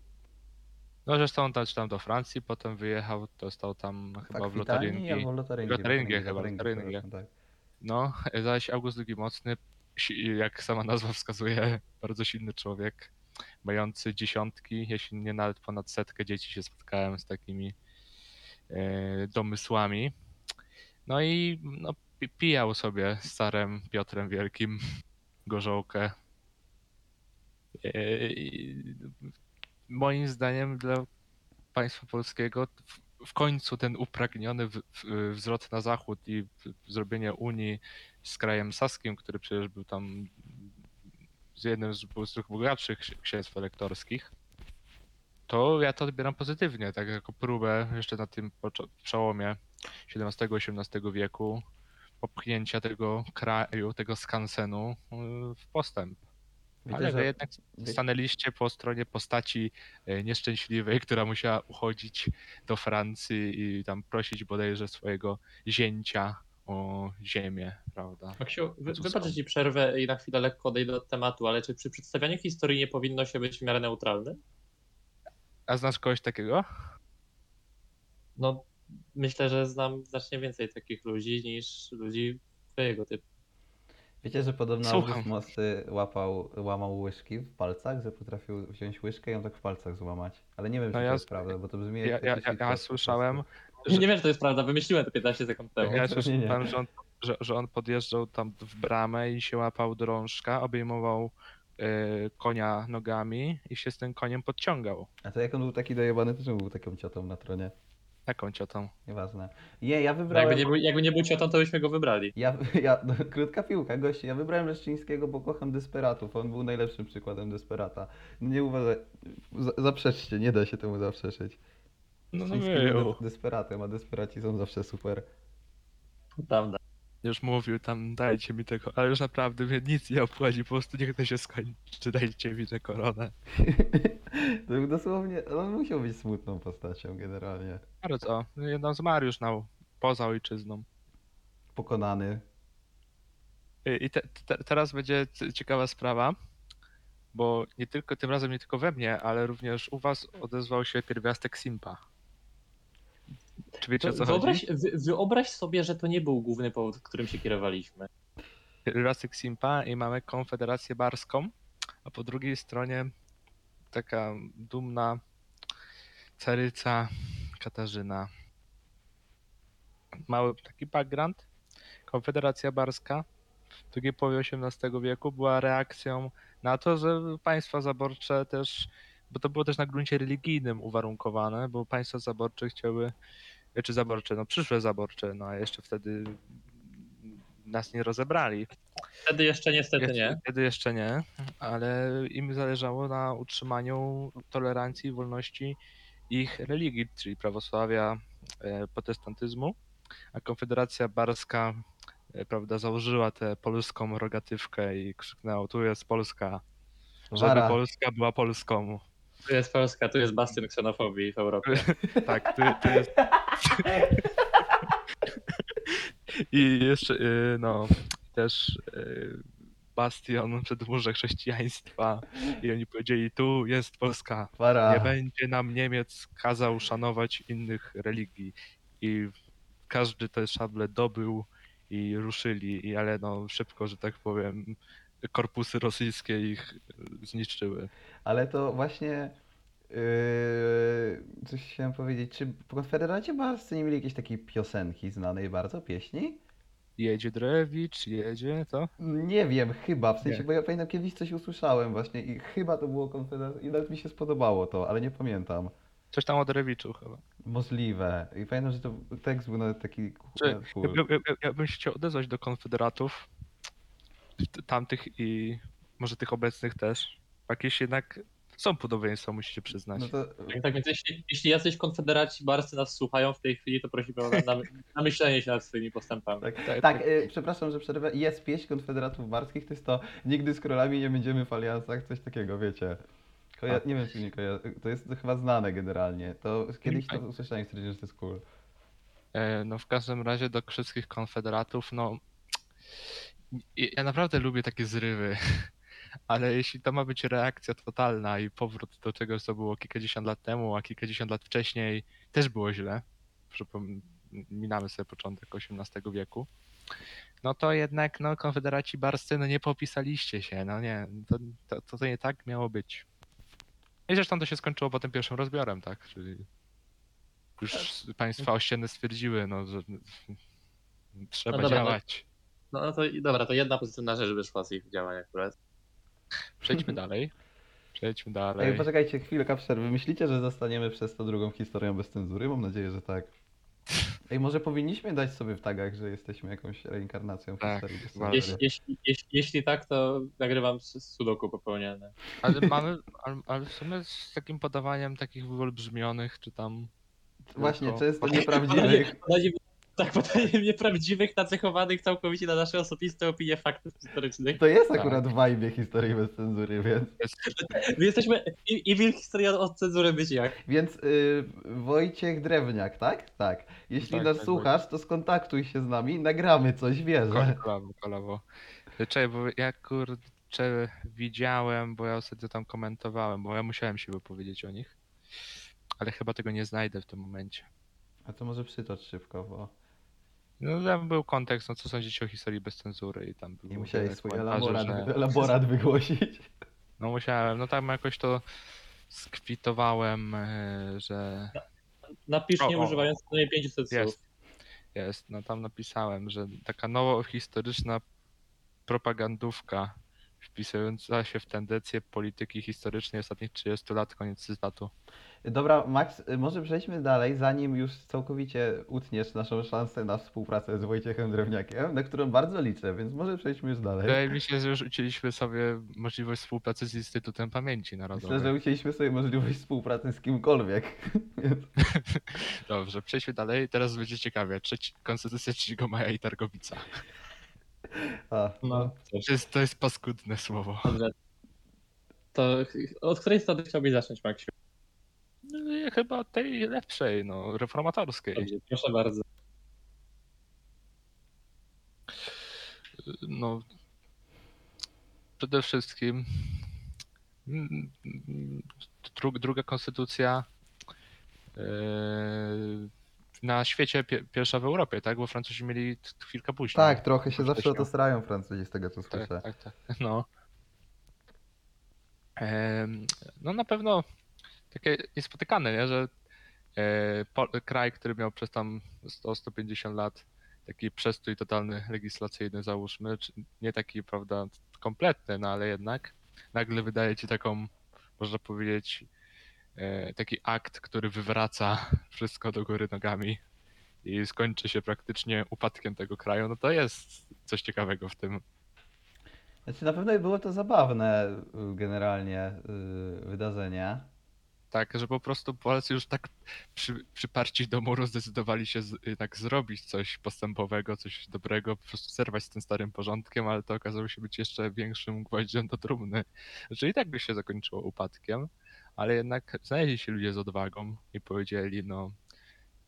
No zresztą czy tam do Francji potem wyjechał, dostał tam chyba Tak, w w Lotaryngii. albo w Lotaryngii. Lotaryngii chyba, Lotaryngii, tak. No, zaś August II Mocny, jak sama nazwa wskazuje, bardzo silny człowiek, mający dziesiątki, jeśli nie nawet ponad setkę dzieci się spotkałem z takimi domysłami. No i no, pi- pijał sobie z carem Piotrem Wielkim gorzołkę. E, moim zdaniem dla państwa polskiego w, końcu ten upragniony w, w, wzlot na zachód i zrobienie Unii z krajem saskim, który przecież był tam z jednym z, z bogatszych ksi- księstw elektorskich, to ja to odbieram pozytywnie, tak jako próbę jeszcze na tym przełomie XVII-XVIII wieku popchnięcia tego kraju, tego skansenu y, w postęp. Wiecie, Ale że- jednak stanęliście po stronie postaci e, nieszczęśliwej, która musiała uchodzić do Francji i tam prosić bodajże swojego zięcia o ziemię, prawda? Maksiu, wy, Francuską. wybacz, że ci przerwę i na chwilę lekko odejdę od tematu, ale czy przy przedstawianiu historii nie powinno się być w miarę neutralny? A znasz kogoś takiego? No, myślę, że znam znacznie więcej takich ludzi niż ludzi twojego typu. Wiecie, że podobno Słucham. August Mosty łapał, łamał łyżki w palcach, że potrafił wziąć łyżkę i ją tak w palcach złamać. Ale nie wiem, No czy ja- to jest prawda, bo to brzmi jak Ja, ja, ja, słyszałem. Że- Nie wiem, czy to jest prawda, wymyśliłem to 15 sekund temu. ja słyszałem że, on, że, że on podjeżdżał tam w bramę i się łapał do rążka, obejmował konia nogami i się z tym koniem podciągał. A to jak on był taki dojebany, to czemu był taką ciotą na tronie? Taką ciotą. Nieważne. Nie, ja No, wybrałem... jakby, nie był, jakby nie był ciotą, to byśmy go wybrali. Ja, ja, no, krótka piłka, goście. Ja wybrałem Leszczyńskiego, bo kocham desperatów. On był najlepszym przykładem desperata. Nie uważaj, za- zaprzeczcie, nie da się temu zaprzeczyć. No, no Leszczyński był był. des- desperatem, a desperaci są zawsze super. Prawda. Już mówił tam, dajcie mi tego, ale już naprawdę mnie nic nie obchodzi, po prostu niech to się skończy, dajcie mi tę koronę. to był dosłownie, on musiał być smutną postacią generalnie. Bardzo, jedną z Mariusz na poza ojczyzną. Pokonany. I i te, te, teraz będzie ciekawa sprawa, bo nie tylko tym razem nie tylko we mnie, ale również u was odezwał się pierwiastek Simpa. Czy wiecie o co Wyobraź, chodzi? wy, wyobraź sobie, że to nie był główny powód, którym się kierowaliśmy. Pierwiastek Simpa i mamy Konfederację Barską, a po drugiej stronie taka dumna caryca Katarzyna. Mały taki background. Konfederacja Barska w drugiej połowie XVIII wieku była reakcją na to, że państwa zaborcze też, bo to było też na gruncie religijnym uwarunkowane, bo państwa zaborcze chciały, czy zaborcze, no przyszłe zaborcze, no a jeszcze wtedy nas nie rozebrali. Wtedy jeszcze niestety Jeszcze- nie. Wtedy jeszcze nie, ale im zależało na utrzymaniu tolerancji i wolności ich religii, czyli prawosławia, e, protestantyzmu, a Konfederacja Barska e, prawda, założyła tę polską rogatywkę i krzyknęła, tu jest Polska, żeby. Polska była Polską. Tu jest Polska, tu jest bastion ksenofobii w Europie. Tak, tu, tu jest... I jeszcze, y, no, też y, bastion przedmurze chrześcijaństwa i oni powiedzieli, tu jest Polska, Para. nie będzie nam Niemiec kazał szanować innych religii i każdy te szable dobył i ruszyli, i ale no szybko, że tak powiem, korpusy rosyjskie ich y, zniszczyły. Ale to właśnie. Yy, coś chciałem powiedzieć. Czy w Konfederacie Barscy nie mieli jakiejś takiej piosenki znanej bardzo, pieśni? Jedzie Drewicz, jedzie, to? Nie wiem, chyba, w sensie, Nie. bo ja pamiętam kiedyś coś usłyszałem właśnie i chyba to było Konfederacja i nawet mi się spodobało to, ale nie pamiętam. Coś tam o Drewiczu chyba. Możliwe. I pamiętam, że to tekst był nawet taki Czy-. Ja, ja, ja, ja bym się chciał odezwać do konfederatów, tamtych i może tych obecnych też. Jakieś jednak są podobieństwa, musicie przyznać. No to Tak, tak więc jeśli, jeśli jacyś konfederaci barscy nas słuchają w tej chwili, to prosimy o na, namyślenie się nad swoimi postępami. Tak, Tak, tak y, przepraszam, że przerwę. Jest pieśń Konfederatów Barskich, to jest to Nigdy z królami nie będziemy w aliansach, coś takiego, wiecie. Koja- nie wiem, czy nie koja- to jest chyba znane generalnie. To kiedyś to usłyszałem, stwierdziłem, że to jest cool. E, No w każdym razie do wszystkich konfederatów, no i- ja naprawdę lubię takie zrywy, ale jeśli to ma być reakcja totalna i powrót do czegoś, co było kilkadziesiąt lat temu, a kilkadziesiąt lat wcześniej też było źle, przypominamy sobie początek XVIII wieku, no to jednak no konfederaci barscy, no nie popisaliście się, no nie, to, to, to nie tak miało być. I zresztą to się skończyło potem pierwszym rozbiorem, tak, czyli już państwa ościenne stwierdziły, no, że trzeba No dobra, no. działać. No, no to i dobra, to jedna pozytywna rzecz wyszła z ich działań akurat. Przejdźmy dalej. Przejdźmy Ej, dalej. poczekajcie, chwilka przerwy. Myślicie, że zostaniemy przez to drugą historią bez cenzury? Mam nadzieję, że tak. Ej, może powinniśmy dać sobie w tagach, że jesteśmy jakąś reinkarnacją Tak, historii bez chyba. cenzury. Jeśli, jeśli, jeśli, jeśli tak, to nagrywam s- sudoku popełnione. Ale mamy, ale, ale w sumie z takim podawaniem takich wyolbrzymionych, czy tam... Właśnie, tylko- często nieprawdziwych. tak, podanie nieprawdziwych, nacechowanych całkowicie na nasze osobiste opinie faktów historycznych. To jest Tak. akurat w vibe historii bez cenzury, więc... My jesteśmy i, i wilk historia od cenzury być jak. Więc y, Wojciech Drewniak, tak? Tak. Jeśli Tak, nas tak, słuchasz, to skontaktuj się z nami, nagramy coś, wierzę. Ko- Kolawo, kolawo. Czekaj, bo ja kurczę widziałem, bo ja ostatnio tam komentowałem, bo ja musiałem się wypowiedzieć o nich. Ale chyba tego nie znajdę w tym momencie. A to może przytocz szybko, bo No tam był kontekst, no co sądzicie o historii bez cenzury i tam nie musiałeś swój elaborat, że- elaborat wygłosić. No musiałem, no tam jakoś to skwitowałem, e, że Napisz O, nie o, używając co najmniej 500 słów. jest, jest, no tam napisałem, że taka nowohistoryczna propagandówka wpisująca się w tendencje polityki historycznej ostatnich 30 lat, koniec cytatu. Dobra, Max, może przejdźmy dalej, zanim już całkowicie utniesz naszą szansę na współpracę z Wojciechem Drewniakiem, na którą bardzo liczę, więc może przejdźmy już dalej. Wydaje mi się, że już ucięliśmy sobie możliwość współpracy z Instytutem Pamięci Narodowej. Myślę, że ucięliśmy sobie możliwość współpracy z kimkolwiek. Dobrze, przejdźmy dalej. Teraz będzie ciekawie. Trzeci, Konstytucja 3 Maja i Targowica. A, No, To jest, to jest paskudne słowo. dobrze. To od której strony chciałbyś zacząć, Maksiu? No, Chyba tej lepszej, no, reformatorskiej. Dobrze, proszę bardzo. No, przede wszystkim mm, mm, dru, druga konstytucja yy, na świecie pie, pierwsza w Europie, tak? Bo Francuzi mieli chwilkę później. Tak, trochę się zawsze o to starają Francuzi z tego co tak, słyszę. tak, tak. No. Em, No na pewno takie niespotykane, nie? że e, kraj, który miał przez tam 100-150 lat taki przestój totalny legislacyjny, załóżmy, nie taki, prawda, kompletny, no ale jednak nagle wydaje ci taką, można powiedzieć, e, taki akt, który wywraca wszystko do góry nogami i skończy się praktycznie upadkiem tego kraju, no to jest coś ciekawego w tym. Znaczy na pewno było to zabawne y, generalnie y, wydarzenie. Tak, że po prostu Polacy już tak przy, przyparci do muru zdecydowali się z, jednak zrobić coś postępowego, coś dobrego, po prostu zerwać z tym starym porządkiem, ale to okazało się być jeszcze większym gwoździem do trumny. Że i tak by się zakończyło upadkiem, ale jednak znaleźli się ludzie z odwagą i powiedzieli, no,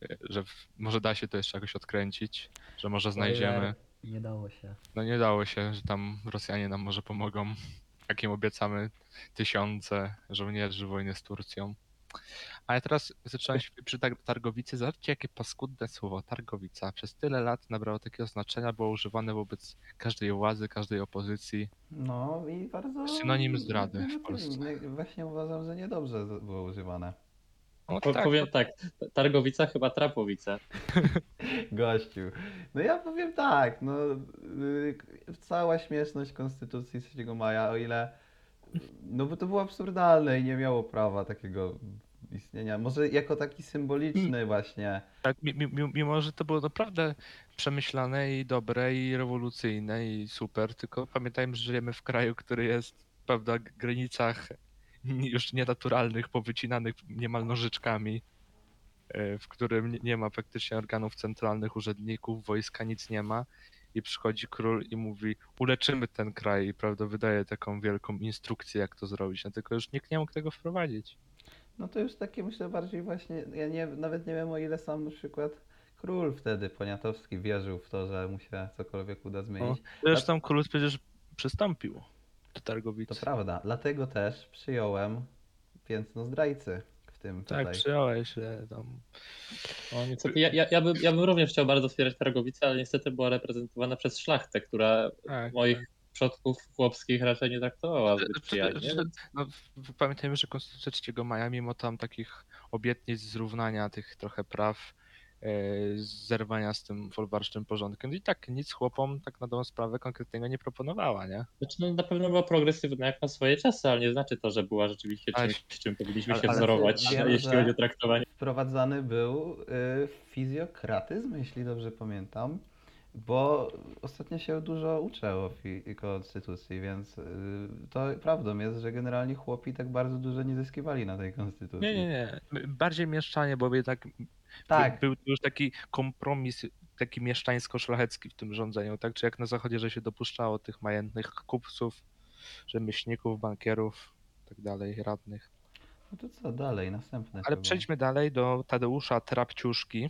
e, że w, może da się to jeszcze jakoś odkręcić, że może znajdziemy. Nie dało się. No nie dało się, że tam Rosjanie nam może pomogą, jak im obiecamy tysiące żołnierzy w wojnie z Turcją. Ale teraz zacząłem się przy tar- Targowicy. Zobaczcie, jakie paskudne słowo Targowica. Przez tyle lat nabrało takiego znaczenia, było używane wobec każdej władzy, każdej opozycji. No i bardzo... Synonim zdrady w. Polsce. Właśnie uważam, że niedobrze było używane. No Po, tak, powiem tak, Targowica chyba Trapowica. Gościu. No ja powiem tak, no y, cała śmieszność Konstytucji 3 maja, o ile no bo to było absurdalne i nie miało prawa takiego istnienia. Może jako taki symboliczny właśnie. tak mi- mi- mi- mimo, że to było naprawdę przemyślane i dobre i rewolucyjne i super, tylko pamiętajmy, że żyjemy w kraju, który jest prawda, w granicach już nienaturalnych, powycinanych niemal nożyczkami, e, w którym nie- ma praktycznie organów centralnych, urzędników, wojska, nic nie ma. I przychodzi król i mówi, uleczymy ten kraj i prawda, wydaje taką wielką instrukcję, jak to zrobić, no tylko już nikt nie mógł tego wprowadzić. No to już takie myślę bardziej właśnie, ja nie, nawet nie wiem o ile sam na przykład król wtedy Poniatowski wierzył w to, że mu się cokolwiek uda zmienić. Zresztą król przecież przystąpił do To Targowicy. prawda, dlatego też przyjąłem piętno zdrajcy w tym Tak, tutaj. przyjąłeś się tam. No, niestety, ja, ja, ja, bym, ja bym również chciał bardzo wspierać Targowicę, ale niestety była reprezentowana przez szlachtę, która Tak, moich przodków chłopskich raczej nie traktowała zbyt Czy- przyjaźnie. czy- No, w- pamiętajmy, że Konstytucja 3 maja, mimo tam takich obietnic zrównania tych trochę praw, e, zerwania z tym folwarcznym porządkiem, i tak nic chłopom tak na dobrą sprawę konkretnego nie proponowała, nie? Znaczy, no, na pewno była progresywna jak na swoje czasy, ale nie znaczy to, że była rzeczywiście Ale- czymś, czym powinniśmy ale- się ale wzorować, wiem, jeśli chodzi o traktowanie. Wprowadzany był y, fizjokratyzm, jeśli dobrze pamiętam, bo ostatnio się dużo uczę o fi- konstytucji, więc y, to prawdą jest, że generalnie chłopi tak bardzo dużo nie zyskiwali na tej konstytucji. Nie, nie, nie. Bardziej mieszczanie, bo jednak Tak, by, był już taki kompromis taki mieszczańsko-szlachecki w tym rządzeniu, tak? Czy jak na zachodzie, że się dopuszczało tych majętnych kupców, rzemieślników, bankierów, tak dalej, radnych. no to co dalej, następne Ale chyba. przejdźmy dalej do Tadeusza Trapciuszki.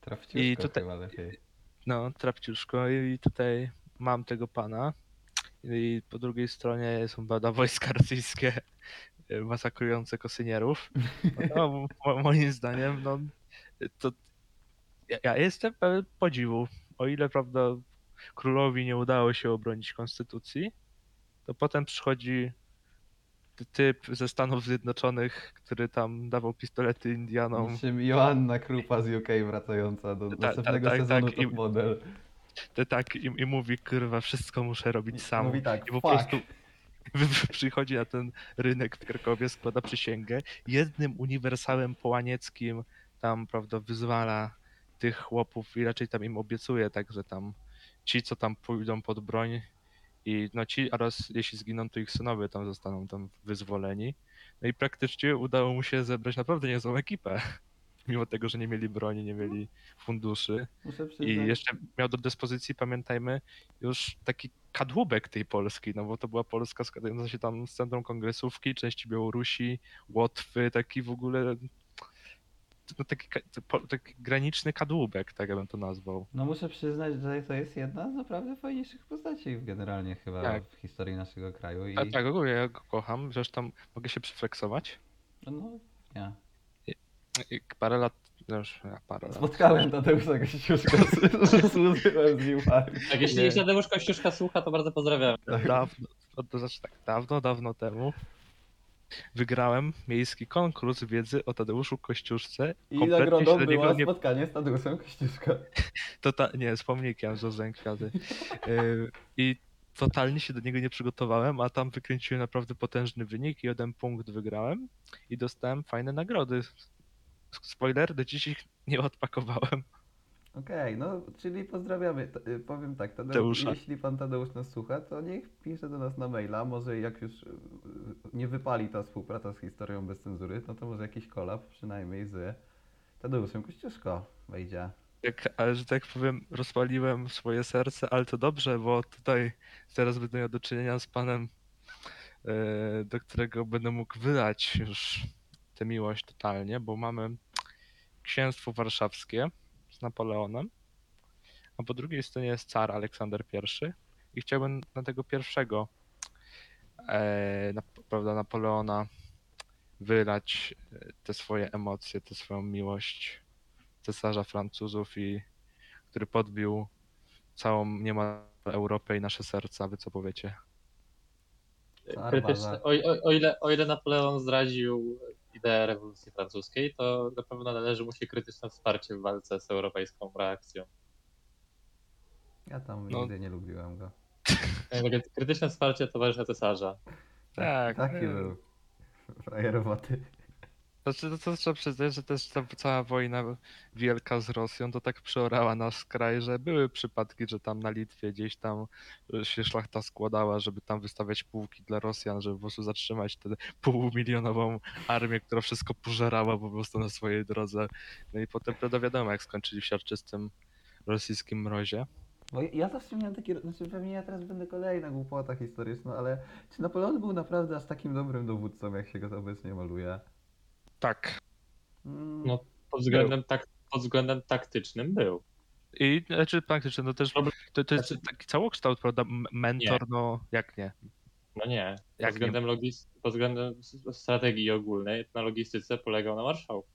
Trafciuszko i tutaj- chyba lepiej. No, Trapciuszko i tutaj mam tego pana. I po drugiej stronie są bada wojska rosyjskie e, masakrujące kosynierów. No, mo- moim zdaniem, no, to ja, ja jestem pełen podziwu. O ile, prawda, królowi nie udało się obronić konstytucji, to potem przychodzi typ ze Stanów Zjednoczonych, który tam dawał pistolety Indianom. Niczym Joanna Krupa z UK wracająca do tak, następnego tak, sezonu tak, i- Top Model. Te tak i, i mówi, kurwa, wszystko muszę robić sam. Mówi tak, I po fuck. prostu przychodzi na ten rynek w Krakowie, składa przysięgę. Jednym uniwersalem połanieckim tam, prawda, wyzwala tych chłopów i raczej tam im obiecuje, tak, że tam ci, co tam pójdą pod broń i no ci, oraz jeśli zginą, to ich synowie tam zostaną tam wyzwoleni. No i praktycznie udało mu się zebrać naprawdę niezłą ekipę. Mimo tego, że nie mieli broni, nie mieli funduszy. I jeszcze miał do dyspozycji, pamiętajmy, już taki kadłubek tej Polski, no bo to była Polska składająca się tam z centrum kongresówki, części Białorusi, Łotwy, taki w ogóle no taki, taki graniczny kadłubek, tak ja bym to nazwał. no muszę przyznać, że to jest jedna z naprawdę fajniejszych postaci generalnie chyba Tak. w historii naszego kraju i A tak, ogólnie ja go kocham, zresztą mogę się przefleksować. no nie. I Parę lat, no już ja, parę lat. Spotkałem Tadeusza Kościuszka, służyłem z nim. Tak, jeśli, Tadeusz Kościuszka słucha, to bardzo pozdrawiam. Dawno, to znaczy tak, dawno, dawno temu wygrałem miejski konkurs wiedzy o Tadeuszu Kościuszce. I nagrodą było nie spotkanie z Tadeuszem Kościuszką. To ta, nie, z pomnikiem z Rozdem Kwiaty. Yy, I totalnie się do niego nie przygotowałem, a tam wykręciłem naprawdę potężny wynik i jeden punkt wygrałem i dostałem fajne nagrody. Spoiler, do dziś ich nie odpakowałem. Okej, no czyli pozdrawiamy. T- y, powiem tak, Tadeusz, Tadeusza. jeśli pan Tadeusz nas słucha, to niech pisze do nas na maila. Może jak już y, y, nie wypali ta współpraca z historią bez cenzury, no to może jakiś kolab przynajmniej z Tadeuszem Kościuszko wejdzie. Jak, ale że tak powiem, rozpaliłem swoje serce, ale to dobrze, bo tutaj teraz będę miał do czynienia z panem, do którego będę mógł wydać już tę miłość totalnie, bo mamy księstwo warszawskie z Napoleonem, a po drugiej stronie jest car Aleksander I i chciałbym na tego pierwszego, e, na, prawda, Napoleona wylać e, te swoje emocje, tę swoją miłość cesarza Francuzów i który podbił całą niemal Europę i nasze serca, wy co powiecie? Krytyczne, o, o, o, ile, o ile Napoleon zdradził ideę rewolucji francuskiej, to na pewno należy mu się krytyczne wsparcie w walce z europejską reakcją. Ja tam No. nigdy nie lubiłem go. Takie Krytyczne wsparcie towarzysza cesarza. Tak, Taki nie. był. Znaczy, to, to trzeba przyznać, że też ta cała wojna wielka z Rosją to tak przeorała nasz kraj, że były przypadki, że tam na Litwie gdzieś tam się szlachta składała, żeby tam wystawiać pułki dla Rosjan, żeby po prostu zatrzymać tę półmilionową armię, która wszystko pożerała po prostu na swojej drodze. No i potem prawda wiadomo, jak skończyli w siarczystym rosyjskim mrozie. Bo ja zawsze miałem takie, znaczy pewnie ja teraz będę kolejna głupota historyczna, ale czy Napoleon był naprawdę aż takim dobrym dowódcą, jak się go obecnie maluje? Tak. Mm, No. Pod względem, tak, pod względem taktycznym był. I znaczy praktycznie, no też to, to jest znaczy- taki całokształt, prawda? Mentor, no jak nie? No nie. Pod Jak nie? względem, logis- pod względem strategii ogólnej na logistyce polegał na marszałku.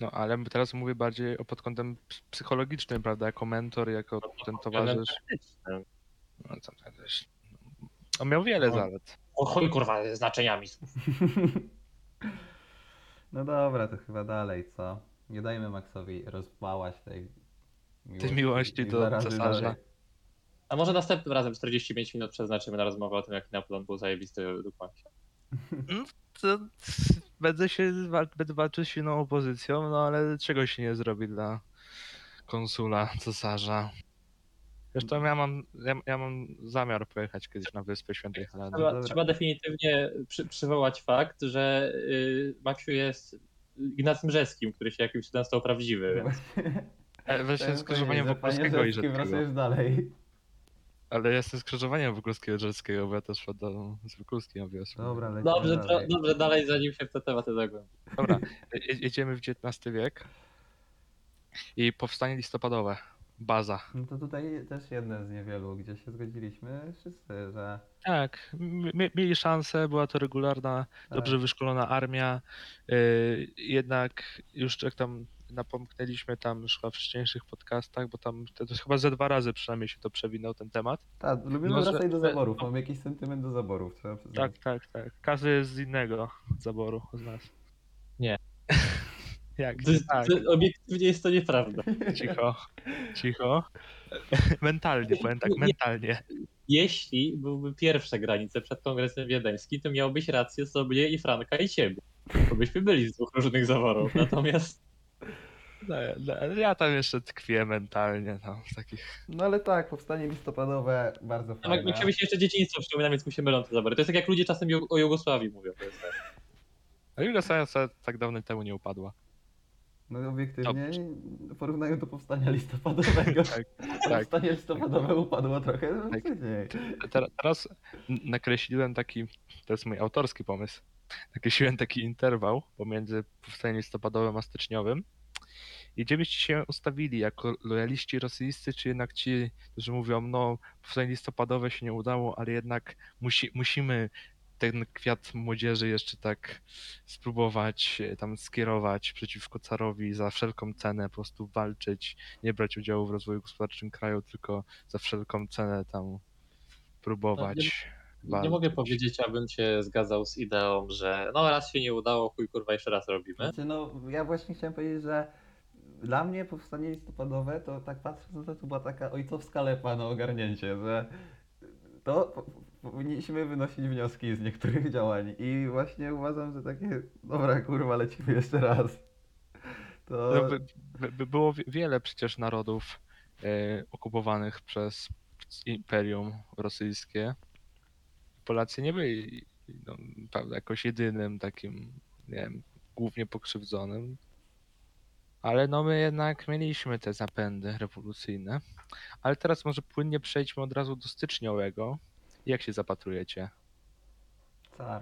No ale teraz mówię bardziej o pod kątem ps- psychologicznym, prawda? Jako mentor, jako ten Pod względem towarzysz. No, to też... On miał wiele No. zalet. O chuj kurwa znaczeniami. No dobra, to chyba dalej, co? Nie dajmy Maxowi rozpałać tej miłości i do zarazy cesarza. dalej. A może następnym razem 45 minut przeznaczymy na rozmowę o tym, jaki Napoleon był zajebisty do końca. To, będę się wal- będę walczył z silną opozycją, no ale czego się nie zrobi dla konsula, cesarza. Zresztą ja mam, ja, ja mam zamiar pojechać kiedyś na Wyspę Świętej Heleny. Trzeba, trzeba definitywnie przy, przywołać fakt, że y, Maksiu jest Ignacym Rzeskim, który się jakimś cudem stał prawdziwy. Więc... E, Właśnie Chciałem skrzyżowaniem Wokulskiego i Rzecki Rzeckiego. wracajesz dalej. Ale ja jestem skrzyżowaniem Wokulskiego i Rzeckiego, bo ja też padam z Wokulskim wiosłem. Dobra, lecimy Dobrze, tro, dalej. dobrze, dalej zanim się w te tematy zagłębi. Dobra, je- jedziemy w XIX wiek i powstanie listopadowe. Baza. No to tutaj też jeden z niewielu, gdzie się zgodziliśmy wszyscy, że Tak, mi- mieli szansę, była to regularna, tak, dobrze wyszkolona armia. Yy, jednak już jak tam napomknęliśmy tam już chyba w wcześniejszych podcastach, bo tam to, to chyba ze dwa razy przynajmniej się to przewinął ten temat. tak, lubimy No, wracać do zaborów, mam jakiś sentyment do zaborów, trzeba przyznać. Tak, tak, tak. Każdy jest z innego zaboru z nas. Nie. Jak? To? Tak, to, obiektywnie jest to nieprawda. cicho, cicho. Mentalnie, powiem tak, Nie- mentalnie. Jeśli byłby pierwsze granice przed Kongresem Wiedeńskim, to miałbyś rację sobie i Franka i ciebie. Bo byśmy byli z dwóch różnych zaworów. Natomiast No, no, ja tam jeszcze tkwię mentalnie, tam w takich... No ale tak, powstanie listopadowe, bardzo fajne. musimy się jeszcze dzieciństwo przypomina, więc mylą te zabory. To jest tak jak ludzie czasem o Jugosławii mówią. To jest tak. A Jugosławia tak dawno temu nie upadła. No obiektywnie porównają do powstania listopadowego. Tak, tak. Powstanie listopadowe upadło trochę Tak. Te- Teraz nakreśliłem taki, to jest mój autorski pomysł, nakreśliłem taki interwał pomiędzy powstaniem listopadowym a styczniowym. I gdzie byście się ustawili, jako lojaliści rosyjscy, czy jednak ci, którzy mówią, no powstanie listopadowe się nie udało, ale jednak musi, musimy ten kwiat młodzieży jeszcze tak spróbować e, tam skierować przeciwko carowi za wszelką cenę, po prostu walczyć, nie brać udziału w rozwoju gospodarczym kraju, tylko za wszelką cenę tam próbować. Nie walczyć. mogę powiedzieć, abym się zgadzał z ideą, że no raz się nie udało, chuj kurwa, jeszcze raz robimy. Znaczy, no, ja właśnie chciałem powiedzieć, że dla mnie powstanie listopadowe, to tak patrząc na to, to była taka ojcowska lepa na ogarnięcie, że to powinniśmy wynosić wnioski z niektórych działań i właśnie uważam, że takie, dobra kurwa, lecimy jeszcze raz. To... No, by, by, by było wi- wiele przecież narodów e, okupowanych przez Imperium Rosyjskie. Polacy nie byli no, prawda, jakoś jedynym takim, nie wiem, głównie pokrzywdzonym. Ale no my jednak mieliśmy te zapędy rewolucyjne. Ale teraz może płynnie przejdźmy od razu do styczniowego. Jak się zapatrujecie?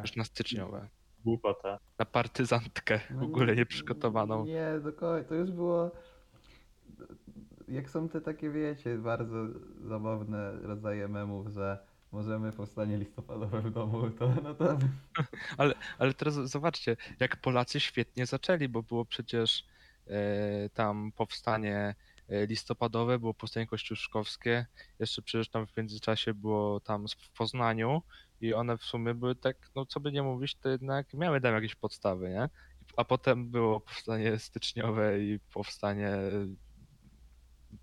Już na styczniowe. Głupota. Na partyzantkę w No ogóle nieprzygotowaną. Nie, do końca. To już było. Jak są te takie, wiecie, bardzo zabawne rodzaje memów, że możemy powstanie listopadowe w domu, to no to. Ale teraz zobaczcie, jak Polacy świetnie zaczęli, bo było przecież e, tam powstanie listopadowe, było powstanie kościuszkowskie, jeszcze przecież tam w międzyczasie było tam w Poznaniu i one w sumie były tak, no co by nie mówić, to jednak miały tam jakieś podstawy, nie? A potem było powstanie styczniowe i powstanie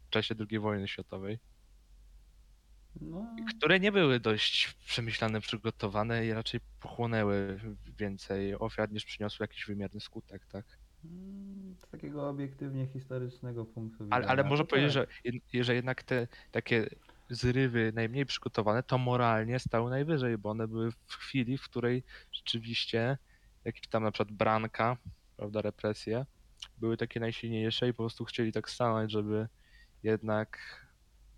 w czasie II wojny światowej. No, które nie były dość przemyślane, przygotowane i raczej pochłonęły więcej ofiar niż przyniosły jakiś wymierny skutek, tak? Mm, z takiego obiektywnie historycznego punktu widzenia. Ale, ale można to powiedzieć, tak. że, że jednak te takie zrywy najmniej przygotowane, to moralnie stały najwyżej, bo one były w chwili, w której rzeczywiście jakieś tam na przykład branka, prawda, represje, były takie najsilniejsze i po prostu chcieli tak stanąć, żeby jednak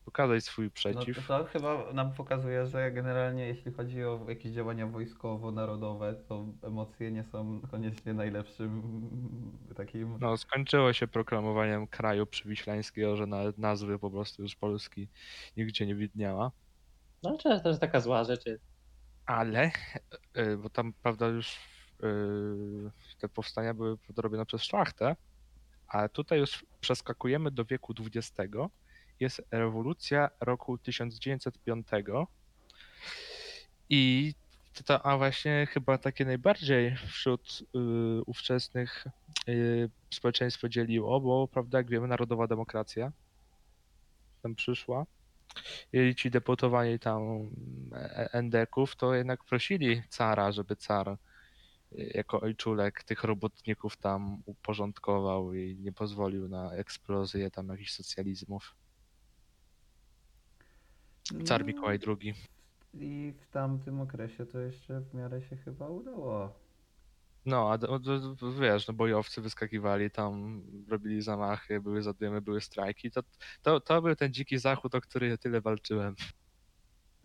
pokazać swój No przeciw. to, to chyba nam pokazuje, że generalnie jeśli chodzi o jakieś działania wojskowo-narodowe, to emocje nie są koniecznie najlepszym takim... No, skończyło się proklamowaniem kraju przywiślańskiego, że nawet nazwy po prostu już Polski nigdzie nie widniała. No, czy to jest taka zła rzecz. jest. Ale, y, bo tam, prawda, już y, te powstania były podrobione przez szlachtę, ale tutaj już przeskakujemy do wieku XX. Jest rewolucja roku 1905 i to a właśnie chyba takie najbardziej wśród y, ówczesnych y, społeczeństwo dzieliło, bo prawda, jak wiemy, narodowa demokracja tam przyszła. I ci deputowani tam e- endeków, to jednak prosili cara, żeby car y, jako ojczulek tych robotników tam uporządkował i nie pozwolił na eksplozję tam jakichś socjalizmów. Car Mikołaj II. I w tamtym okresie to jeszcze w miarę się chyba udało. No, a do- wiesz, no bojowcy wyskakiwali tam, robili zamachy, były zadymy, były strajki. To, to, to był ten dziki zachód, o który ja tyle walczyłem.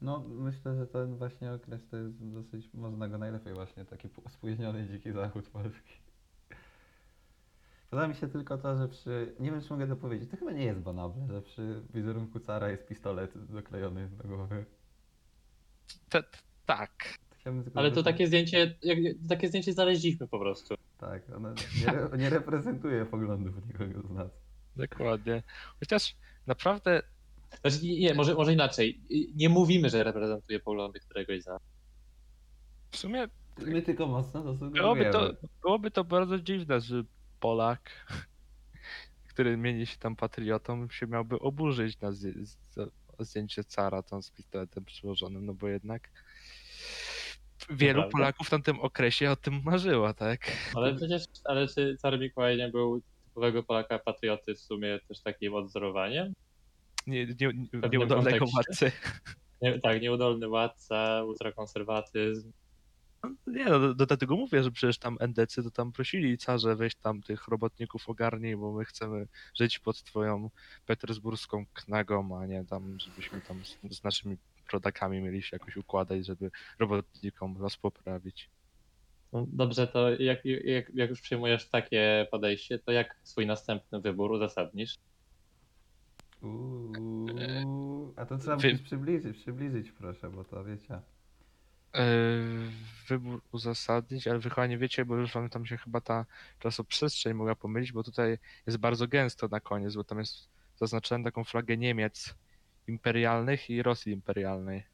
No, myślę, że ten właśnie okres to jest dosyć, można go najlepiej właśnie, taki spóźniony dziki zachód Polski. Podoba mi się tylko to, że przy, nie wiem czy mogę to powiedzieć, to chyba nie jest banalne, że przy wizerunku cara jest pistolet doklejony do głowy. T- tak. Ale to takie zdjęcie, jak, takie zdjęcie znaleźliśmy po prostu. Tak, ono nie, nie reprezentuje poglądów nikogo z nas. Dokładnie. Chociaż naprawdę Znaczy, nie, nie, może, może inaczej. Nie mówimy, że reprezentuje poglądy któregoś z nas. w sumie My tylko mocno byłoby zasługujemy. to, byłoby to bardzo dziwne, że Polak, który mieni się tam patriotą, się miałby oburzyć na zdjęcie cara tam z pistoletem przyłożonym, no bo jednak wielu prawda. Polaków w tamtym okresie o tym marzyło, tak? Ale przecież, ale czy car Mikołaj nie był typowego Polaka patrioty w sumie też takim odzorowaniem? Nie, nie, nie, nieudolnego władcy. Nie, tak, nieudolny władca, ultrakonserwatyzm. Nie, no, do, do tego mówię, że przecież tam endecy to tam prosili carze, weź tam tych robotników ogarnij, bo my chcemy żyć pod twoją petersburską knagą, a nie tam, żebyśmy tam z, z naszymi rodakami mieli się jakoś układać, żeby robotnikom los poprawić. No dobrze, to jak, jak, jak już przyjmujesz takie podejście, to jak swój następny wybór uzasadnisz? Uuu, a to trzeba Wy- przybliżyć, przybliżyć proszę, bo to wiecie. Yy, wybór uzasadnić, ale wy chyba nie wiecie, bo już wam tam się chyba ta czasoprzestrzeń mogła pomylić, bo tutaj jest bardzo gęsto na koniec, bo tam jest zaznaczone taką flagę Niemiec imperialnych i Rosji imperialnej.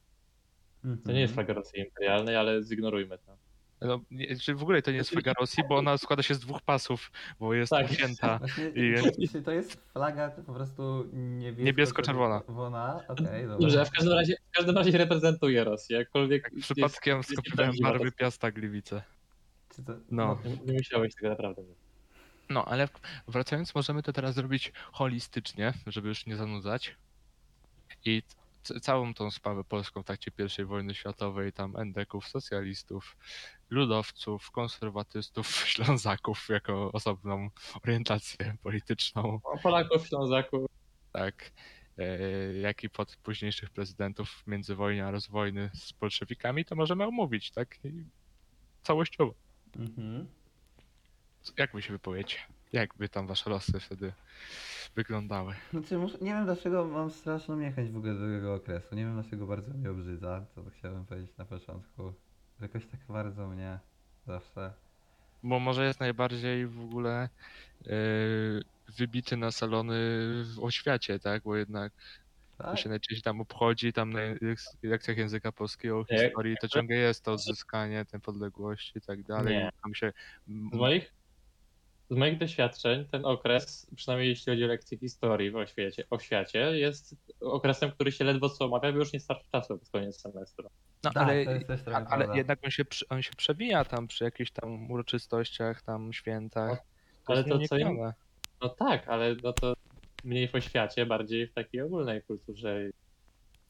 To nie jest flaga Rosji imperialnej, ale zignorujmy to. No, nie, czy w ogóle to nie jest flaga Rosji, bo ona składa się z dwóch pasów, bo jest Tak. ucięta. I- to jest flaga po prostu niebiesko Niebiesko-czerwona. Dobrze, a w każdym razie, w każdym razie reprezentuje Rosję, jakkolwiek Jak jest- przypadkiem jest skopiowałem nieprawdziwa barwy. Piasta Gliwice. To, No. Nie, nie musiałeś tego naprawdę. No, ale wracając, możemy to teraz zrobić holistycznie, żeby już nie zanudzać. I całą tą sprawę polską w trakcie I wojny światowej, tam endeków, socjalistów, ludowców, konserwatystów, ślązaków jako osobną orientację polityczną, O Polaków, Ślązaków, tak, e, jak i pod późniejszych prezydentów międzywojnia, rozwojny z bolszewikami, to możemy omówić, tak, I całościowo. Mhm. Jak wy się wypowiecie? Jakby tam wasze losy wtedy wyglądały? Znaczy, muszę, nie wiem dlaczego mam straszną niechęć w ogóle do tego okresu. Nie wiem dlaczego bardzo mnie obrzydza, to chciałem powiedzieć na początku. Jakoś tak bardzo mnie zawsze. Bo może jest najbardziej w ogóle yy, wybity na salony w oświacie, tak? Bo jednak to Tak? się najczęściej tam obchodzi, tam na lek- lekcjach języka polskiego, historii, to ciągle jest to odzyskanie tej podległości i tak dalej. Nie. Tam się z moich z moich doświadczeń ten okres, przynajmniej jeśli chodzi o lekcje historii w oświecie, o świecie, jest okresem, który się ledwo co omawia, bo już nie starczy czasu pod koniec semestru. No Tak, ale, to ale jednak on się, on się przewija tam przy jakichś tam uroczystościach, tam świętach. Ale jest to co im... nieuniknione. No tak, ale no to mniej w oświacie, bardziej w takiej ogólnej kulturze.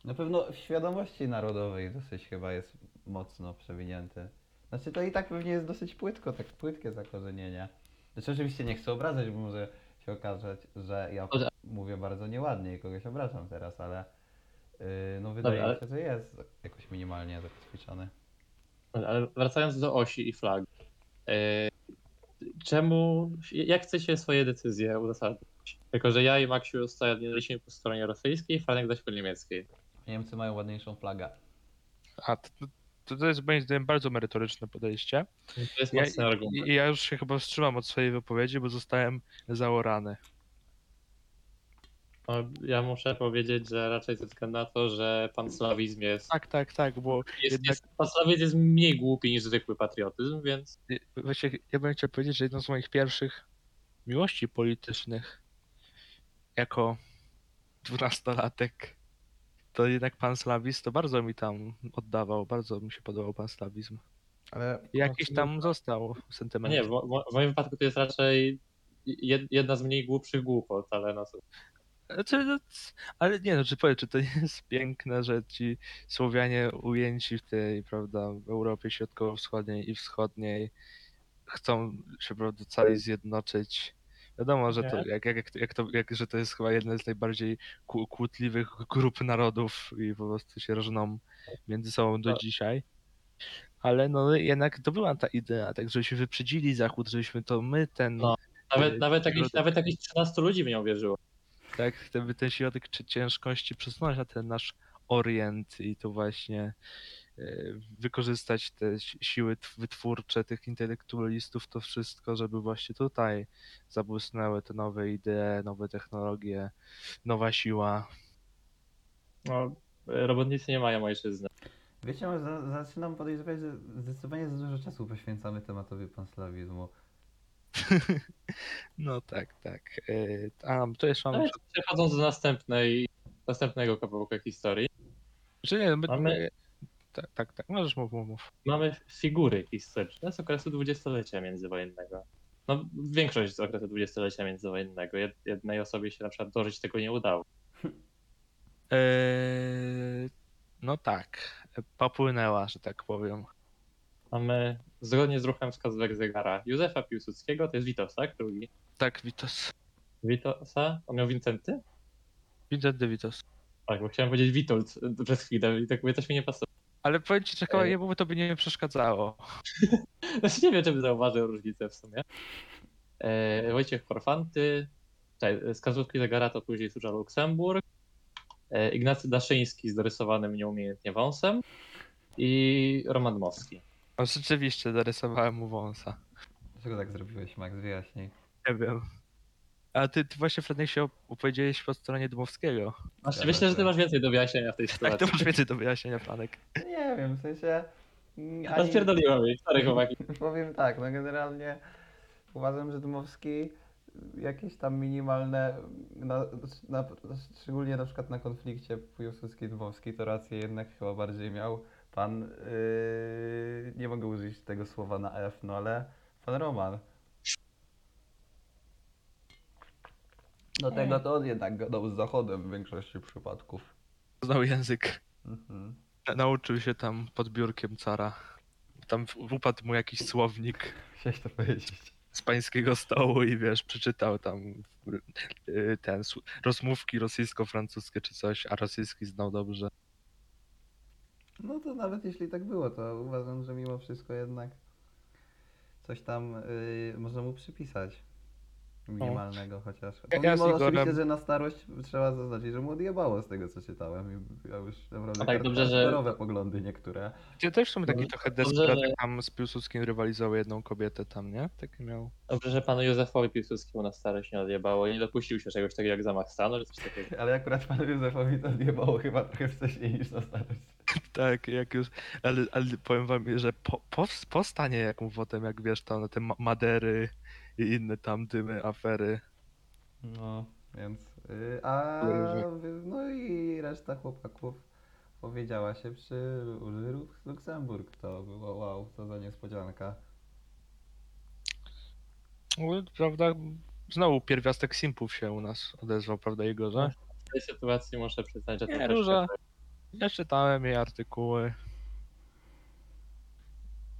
Na pewno w świadomości narodowej dosyć chyba jest mocno przewinięty. Znaczy to i tak pewnie jest dosyć płytko, tak płytkie zakorzenienie. Znaczy oczywiście nie chcę obrażać, bo może się okazać, że ja Dobrze. mówię bardzo nieładnie i kogoś obrażam teraz, ale yy, no wydaje ale- mi się, że jest jakoś minimalnie zakotwiczony. Ale wracając do osi i flag. e, Czemu, jak chcecie swoje decyzje uzasadnić? Jako, że ja i Maksiu stajaliśmy po stronie rosyjskiej, Franek zaś po niemieckiej. Niemcy mają ładniejszą flagę. A to, to, jest moim zdaniem bardzo merytoryczne podejście. To jest Ja, mocny argument. i- ja już się chyba wstrzymam od swojej wypowiedzi, bo zostałem zaorany. No, ja muszę powiedzieć, że raczej ze względu na to, że panslawizm jest, Tak, tak, tak, bo jest, jednak- jest panslawizm jest mniej głupi niż zwykły patriotyzm, więc y, właśnie ja bym chciał powiedzieć, że jedną z moich pierwszych miłości politycznych jako dwunastolatek to jednak pan slawizm to bardzo mi tam oddawał, bardzo mi się podobał pan slawizm. Ale Jakiś tam został no sentyment. nie, w, mo- w moim wypadku to jest raczej jed- jedna z mniej głupszych głupot, ale no. Znaczy, no, ale nie no, czy powiem, czy to nie jest piękne, że ci Słowianie ujęci w tej, prawda, w Europie Środkowo-Wschodniej i Wschodniej chcą się, prawda, cali zjednoczyć. Wiadomo, że to, jak, jak, jak, to, jak, że to jest chyba jedna z najbardziej kłó- kłótliwych grup narodów i po prostu się różną między sobą do Tak. dzisiaj. Ale no jednak to była ta idea, tak żebyśmy wyprzedzili Zachód, żebyśmy to my ten, No. Nawet, Yy, nawet, jakieś, środek. nawet jakieś 13 ludzi w nią wierzyło. tak, ten, ten środek ciężkości przesunąć na ten nasz orient i to właśnie e, wykorzystać te si- siły tw- wytwórcze tych intelektualistów, to wszystko, żeby właśnie tutaj zabłysnęły te nowe idee, nowe technologie, nowa siła. No, robotnicy nie mają ojczyzny. wiecie, może za, zaczynam podejrzewać, że zdecydowanie za dużo czasu poświęcamy tematowi panslawizmu. No tak, tak. E, A to jeszcze mam... Ale przechodząc do następnej, następnego kawałka historii, Czy nie, my, Mamy- tak, tak, tak, możesz mów, mów, mów. mamy figury historyczne z okresu dwudziestolecia międzywojennego. No, większość z okresu dwudziestolecia międzywojennego. Jed- Jednej osobie się na przykład dożyć tego nie udało. Eee, no tak, popłynęła, że tak powiem. Mamy, zgodnie z ruchem wskazówek zegara, Józefa Piłsudskiego, to jest Witos, tak? Drugi. Tak, Witos. Witosa? On miał Wincenty? Vincent de Vitos. Tak, bo chciałem powiedzieć Witold przez chwilę i tak mówię, coś mi nie pasuje. Ale powiem ci, Ej. jemu to by nie przeszkadzało. Znaczy nie wiem, czy bym zauważył różnicę w sumie. E, Wojciech Korfanty, czekaj, wskazówki zegara to później służa Luksemburg. E, Ignacy Daszyński z dorysowanym nieumiejętnie wąsem i Roman Dmowski. No rzeczywiście, zarysowałem mu wąsa. Dlaczego tak zrobiłeś, Max? Wyjaśnij. Nie wiem. A ty, ty właśnie, Franek, się opowiedziałeś po stronie Dmowskiego. Znaczy, Zgadza myślę, że ty masz więcej do wyjaśnienia w tej Tak, sytuacji. to masz więcej do wyjaśnienia, Franek. Nie wiem, w sensie... mm, ani- Rozpierdoliłem mi, sorry chłopaki. Powiem tak, no generalnie uważam, że Dmowski jakieś tam minimalne, na, na, szczególnie na przykład na konflikcie Piłsudski-Dmowski, to rację jednak chyba bardziej miał pan, yy, nie mogę użyć tego słowa na F, no ale pan Roman. Do tego to on jednak gadał z Zachodem w większości przypadków. Znał język. Mhm. Na- Nauczył się tam pod biurkiem cara. Tam w- upadł mu jakiś słownik Chciałeś to powiedzieć. z pańskiego stołu i wiesz, przeczytał tam y, ten rozmówki rosyjsko-francuskie czy coś, a rosyjski znał dobrze. No to nawet jeśli tak było, to uważam, że mimo wszystko jednak coś tam y, można mu przypisać. Minimalnego chociaż. Ja- Pomimo ja oczywiście, że na starość trzeba zaznaczyć, że mu odjebało z tego co czytałem. I ja już naprawdę A tak, dobrze, że- poglądy niektóre. Gdzie też są taki Dobrze- trochę dobrze, desperat, że- jak tam z Piłsudskim rywalizował jedną kobietę tam, nie? Taki miał. Dobrze, że panu Józefowi Piłsudskiemu na starość nie odjebało i nie dopuścił się czegoś takiego jak zamach stanu, czy coś takiego. Ale akurat panu Józefowi to odjebało chyba trochę wcześniej niż na starość. Tak, jak już, ale, ale powiem wam, że po, po, po stanie jak mu potem, jak wiesz, tam na te ma- Madery i inne tam dymy, afery. No, więc. y, a no i reszta chłopaków powiedziała się przy Luksemburg. To było wow, co za niespodzianka. No, Prawda, znowu pierwiastek simpów się u nas odezwał, prawda Igorze? W tej sytuacji muszę przyznać, że to Nie, Róża. tak. Ja czytałem jej artykuły.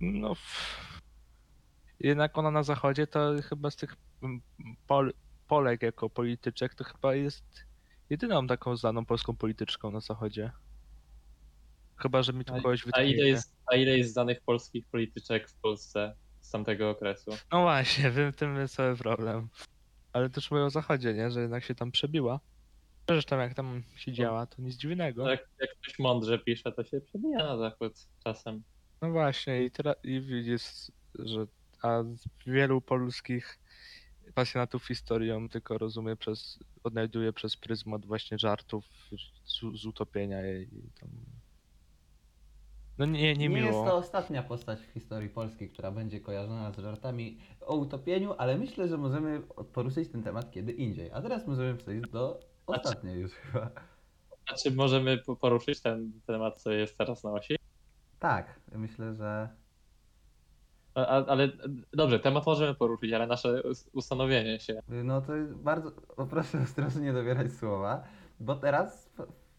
No. f- Jednak ona na zachodzie to chyba z tych mm, Pol Polek jako polityczek to chyba jest jedyną taką znaną polską polityczką na zachodzie. Chyba, że mi tu A- kogoś A wytkniecie. ile, jest, a ile jest znanych polskich polityczek w Polsce z tamtego okresu? No właśnie, w tym jest cały problem. Ale też mówię o zachodzie, nie? Że jednak się tam przebiła. Zresztą jak tam siedziała, to nic dziwnego. Jak, jak ktoś mądrze pisze, to się przebija na zachód czasem. No właśnie, i teraz i widzisz, że a wielu polskich pasjonatów historią tylko rozumie przez, odnajduje przez pryzmat właśnie żartów z, z utopienia jej. No nie, nie, Nie jest miło. to ostatnia postać w historii Polski, która będzie kojarzona z żartami o utopieniu, ale myślę, że możemy poruszyć ten temat kiedy indziej. A teraz możemy przejść do ostatniej już chyba. A czy możemy po- poruszyć ten temat, co jest teraz na osi? Tak, myślę, że A, ale dobrze, temat możemy poruszyć, ale nasze us- ustanowienie się. No to jest bardzo. Proszę ostrożnie dobierać słowa, bo teraz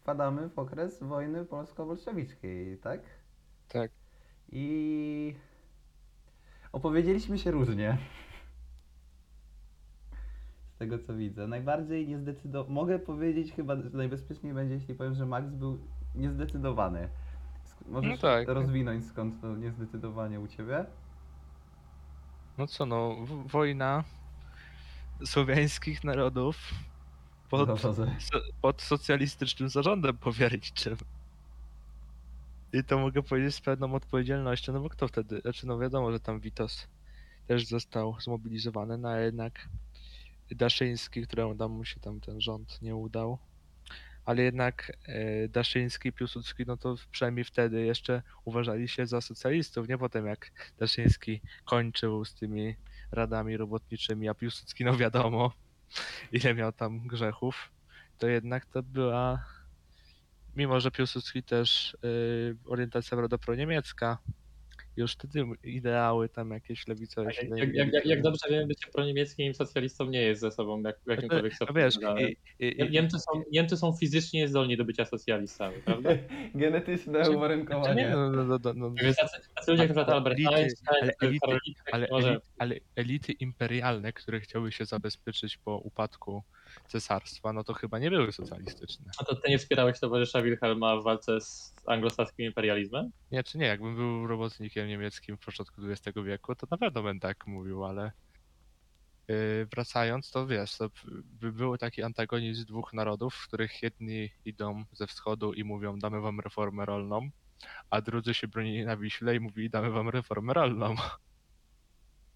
wpadamy w okres wojny polsko-bolszewickiej, tak? Tak. I opowiedzieliśmy się różnie. Z tego co widzę. Najbardziej niezdecydowany. Mogę powiedzieć chyba, że najbezpieczniej będzie, jeśli powiem, że Max był niezdecydowany. Możesz No tak. rozwinąć skąd to niezdecydowanie u ciebie? No co no, wojna słowiańskich narodów pod, Dobrze. so, pod socjalistycznym zarządem powierniczym. I to mogę powiedzieć z pewną odpowiedzialnością, no bo kto wtedy, znaczy no wiadomo, że tam Witos też został zmobilizowany, no a jednak Daszyński, któremu tam mu się tam ten rząd nie udał, ale jednak e, Daszyński, Piłsudski, no to przynajmniej wtedy jeszcze uważali się za socjalistów, nie? Potem jak Daszyński kończył z tymi radami robotniczymi, a Piłsudski, no wiadomo, ile miał tam grzechów, to jednak to była, mimo że Piłsudski też y, orientacja prawda proniemiecka, już wtedy ideały tam jakieś lewicowe Jak, jak, jak, jak dobrze wiemy, bycie proniemieckim socjalistą nie jest ze sobą jak, jakimkolwiek No i, Niemcy są, Niemcy są fizycznie zdolni do bycia socjalistami, prawda? Genetyczne uwarunkowanie. nie, no, no, no, no, no, Tacy, ludzie jak na przykład Albert Einstein, ale elity imperialne, które chciały się zabezpieczyć po upadku cesarstwa, no to chyba nie były socjalistyczne. A to ty nie wspierałeś towarzysza Wilhelma w walce z anglosaskim imperializmem? Nie, czy nie, jakbym był robotnikiem niemieckim w początku XX wieku, to na pewno bym tak mówił, ale yy, wracając, to wiesz, to by był taki antagonizm dwóch narodów, w których jedni idą ze wschodu i mówią damy wam reformę rolną, a drudzy się bronili na Wiśle i mówili damy wam reformę rolną.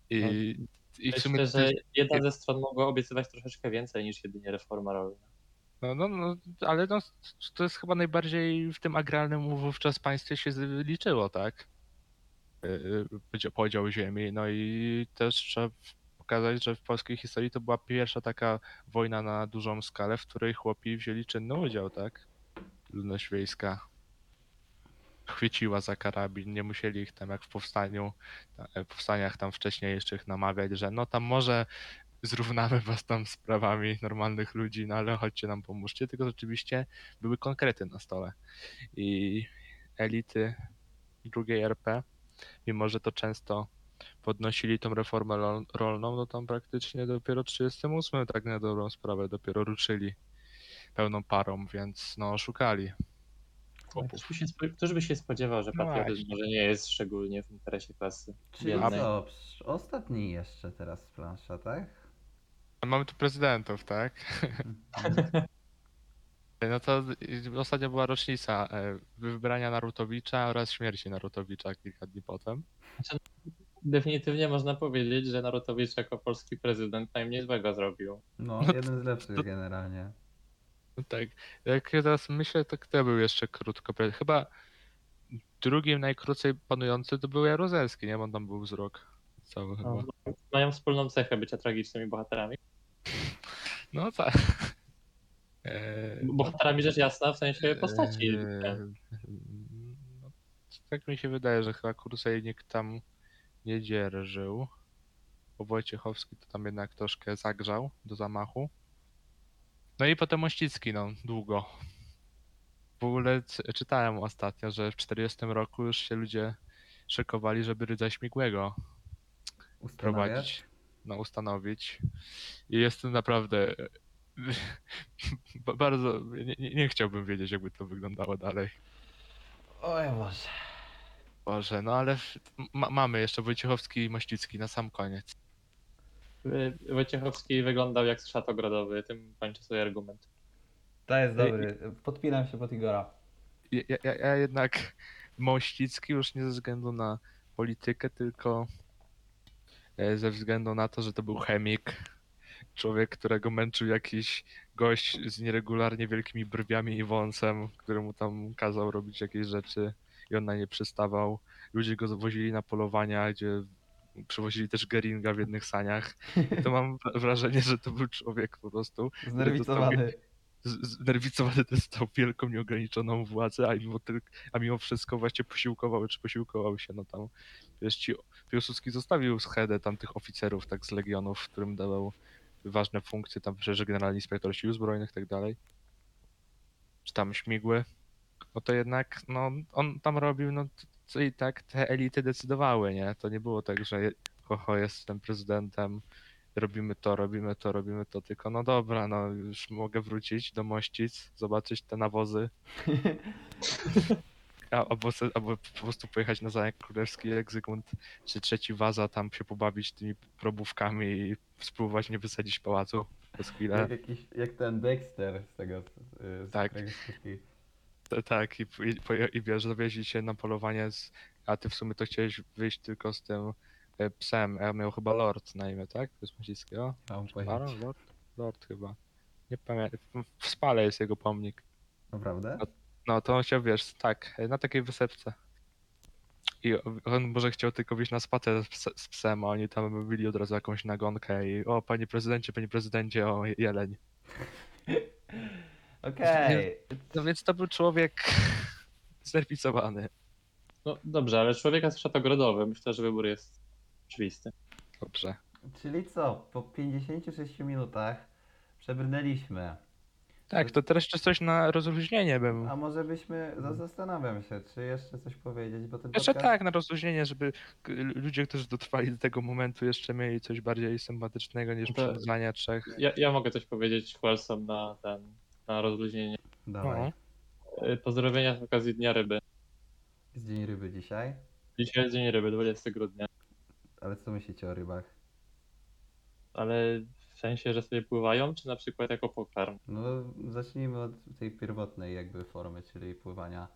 I, i w sumie Myślę, że jedna ze stron mogła obiecywać troszeczkę więcej niż jedynie reforma rolna. No, no, no, ale no, to jest chyba najbardziej w tym agralnym wówczas państwie się liczyło, tak? Yy, Podział- Podział ziemi, no i też trzeba pokazać, że w polskiej historii to była pierwsza taka wojna na dużą skalę, w której chłopi wzięli czynny udział, tak? Ludność wiejska chwyciła za karabin, nie musieli ich tam jak w powstaniu, w powstaniach tam wcześniejszych namawiać, że no tam może zrównamy was tam z prawami normalnych ludzi, no ale chodźcie nam pomóżcie, tylko rzeczywiście były konkrety na stole. I elity drugiej RP, mimo że to często podnosili tą reformę rol- rolną, no tam praktycznie dopiero w 38 tak na dobrą sprawę dopiero ruszyli pełną parą, więc no szukali chłopów. Ktoś by się, spo- któż by się spodziewał, że No patriotyzm właśnie. może nie jest szczególnie w interesie klasy Czyli biednej. co? Psz, Ostatni jeszcze teraz plansza, tak? Mamy tu prezydentów, tak? No to y, ostatnio była rocznica e, wybrania Narutowicza oraz śmierci Narutowicza kilka dni potem. Definitywnie można powiedzieć, że Narutowicz jako polski prezydent najmniej złego zrobił. No, No jeden z lepszych generalnie. No tak, jak ja teraz myślę, to kto był jeszcze krótko? Chyba drugim najkrócej panujący to był Jaruzelski, nie? On tam był z rok cały chyba. No, Mają wspólną cechę bycia tragicznymi bohaterami. No tak. Eee, Bohaterami rzecz jasna w sensie postaci. Eee, no, tak mi się wydaje, że chyba Kursejnik tam nie dzierżył. Bo Wojciechowski to tam jednak troszkę zagrzał do zamachu. No i potem Mościcki, no, długo. W ogóle czytałem ostatnio, że w 40 roku już się ludzie szykowali, żeby Rydza Śmigłego prowadzić, no ustanowić. I jestem naprawdę ba- bardzo, nie, nie, chciałbym wiedzieć, jakby to wyglądało dalej. Oj Boże. Boże, no ale ma, mamy jeszcze Wojciechowski i Mościcki na sam koniec. Y, Wojciechowski wyglądał jak szat ogrodowy, tym kończę swój argument. To jest Ej, dobry. Podpinam się pod Igora. Ja, ja, ja- jednak Mościcki już nie ze względu na politykę, tylko e, ze względu na to, że to był chemik. Człowiek, którego męczył jakiś gość z nieregularnie wielkimi brwiami i wąsem, który mu tam kazał robić jakieś rzeczy i on na nie przystawał. Ludzie go zawozili na polowania, gdzie przywozili też Geringa w jednych saniach. I to mam wrażenie, że to był człowiek po prostu Znerwicowany. znerwicowany dostał wielką, nieograniczoną władzę, a mimo, tyl- a mimo wszystko właśnie posiłkował, czy posiłkował się, no tam, wiesz, ci Piłsudski zostawił schedę tam tych oficerów, tak z legionów, którym dawał ważne funkcje, tam przecież generalny inspektor sił zbrojnych i tak dalej, czy tam śmigły, no to jednak, no, on tam robił, no, co i tak te elity decydowały, nie, to nie było tak, że oho, jestem prezydentem, robimy to, robimy to, robimy to, tylko no dobra, no już mogę wrócić do Mościc, zobaczyć te nawozy, albo, albo po prostu pojechać na Zamek Królewski jak Zygmunt czy trzeci Waza, tam się pobawić tymi probówkami i spróbować nie wysadzić pałacu przez chwilę. Jak, jakiś, jak ten Dexter z tego. Z, Tak. Tak, i, i, i wiesz, zawieźli się na polowanie, z, a ty w sumie to chciałeś wyjść tylko z tym e, psem, a miał chyba Lord na imię, tak? Mościckiego? Mam Baron? Lord? Lord chyba. Nie pamiętam. W Spale jest jego pomnik. Naprawdę? No to on chciał, wiesz, tak, na takiej wysepce. I on może chciał tylko wyjść na spacer z, ps- z psem, a oni tam byli od razu jakąś nagonkę i o, panie prezydencie, panie prezydencie, o, jeleń. Okej. No więc to był człowiek znerwicowany. No dobrze, ale człowieka jest szat ogrodowy. Myślę, że wybór jest oczywisty. Dobrze. Czyli co? Po 56 minutach przebrnęliśmy. Tak, to teraz jeszcze coś na rozluźnienie bym... A może byśmy. za- Zastanawiam się, czy jeszcze coś powiedzieć, bo ten Jeszcze podcast... tak, na rozluźnienie, żeby ludzie, którzy dotrwali do tego momentu jeszcze mieli coś bardziej sympatycznego niż To- przebrania trzech. Ja, ja mogę coś powiedzieć Wholesome na ten, na rozluźnienie. Dawaj. Y, Pozdrowienia z okazji Dnia Ryby. Jest Dzień Ryby dzisiaj. Dzisiaj jest Dzień Ryby, 20 grudnia. Ale co myślicie o rybach? Ale w sensie, że sobie pływają, czy na przykład jako pokarm? No, zacznijmy od tej pierwotnej jakby formy, czyli pływania.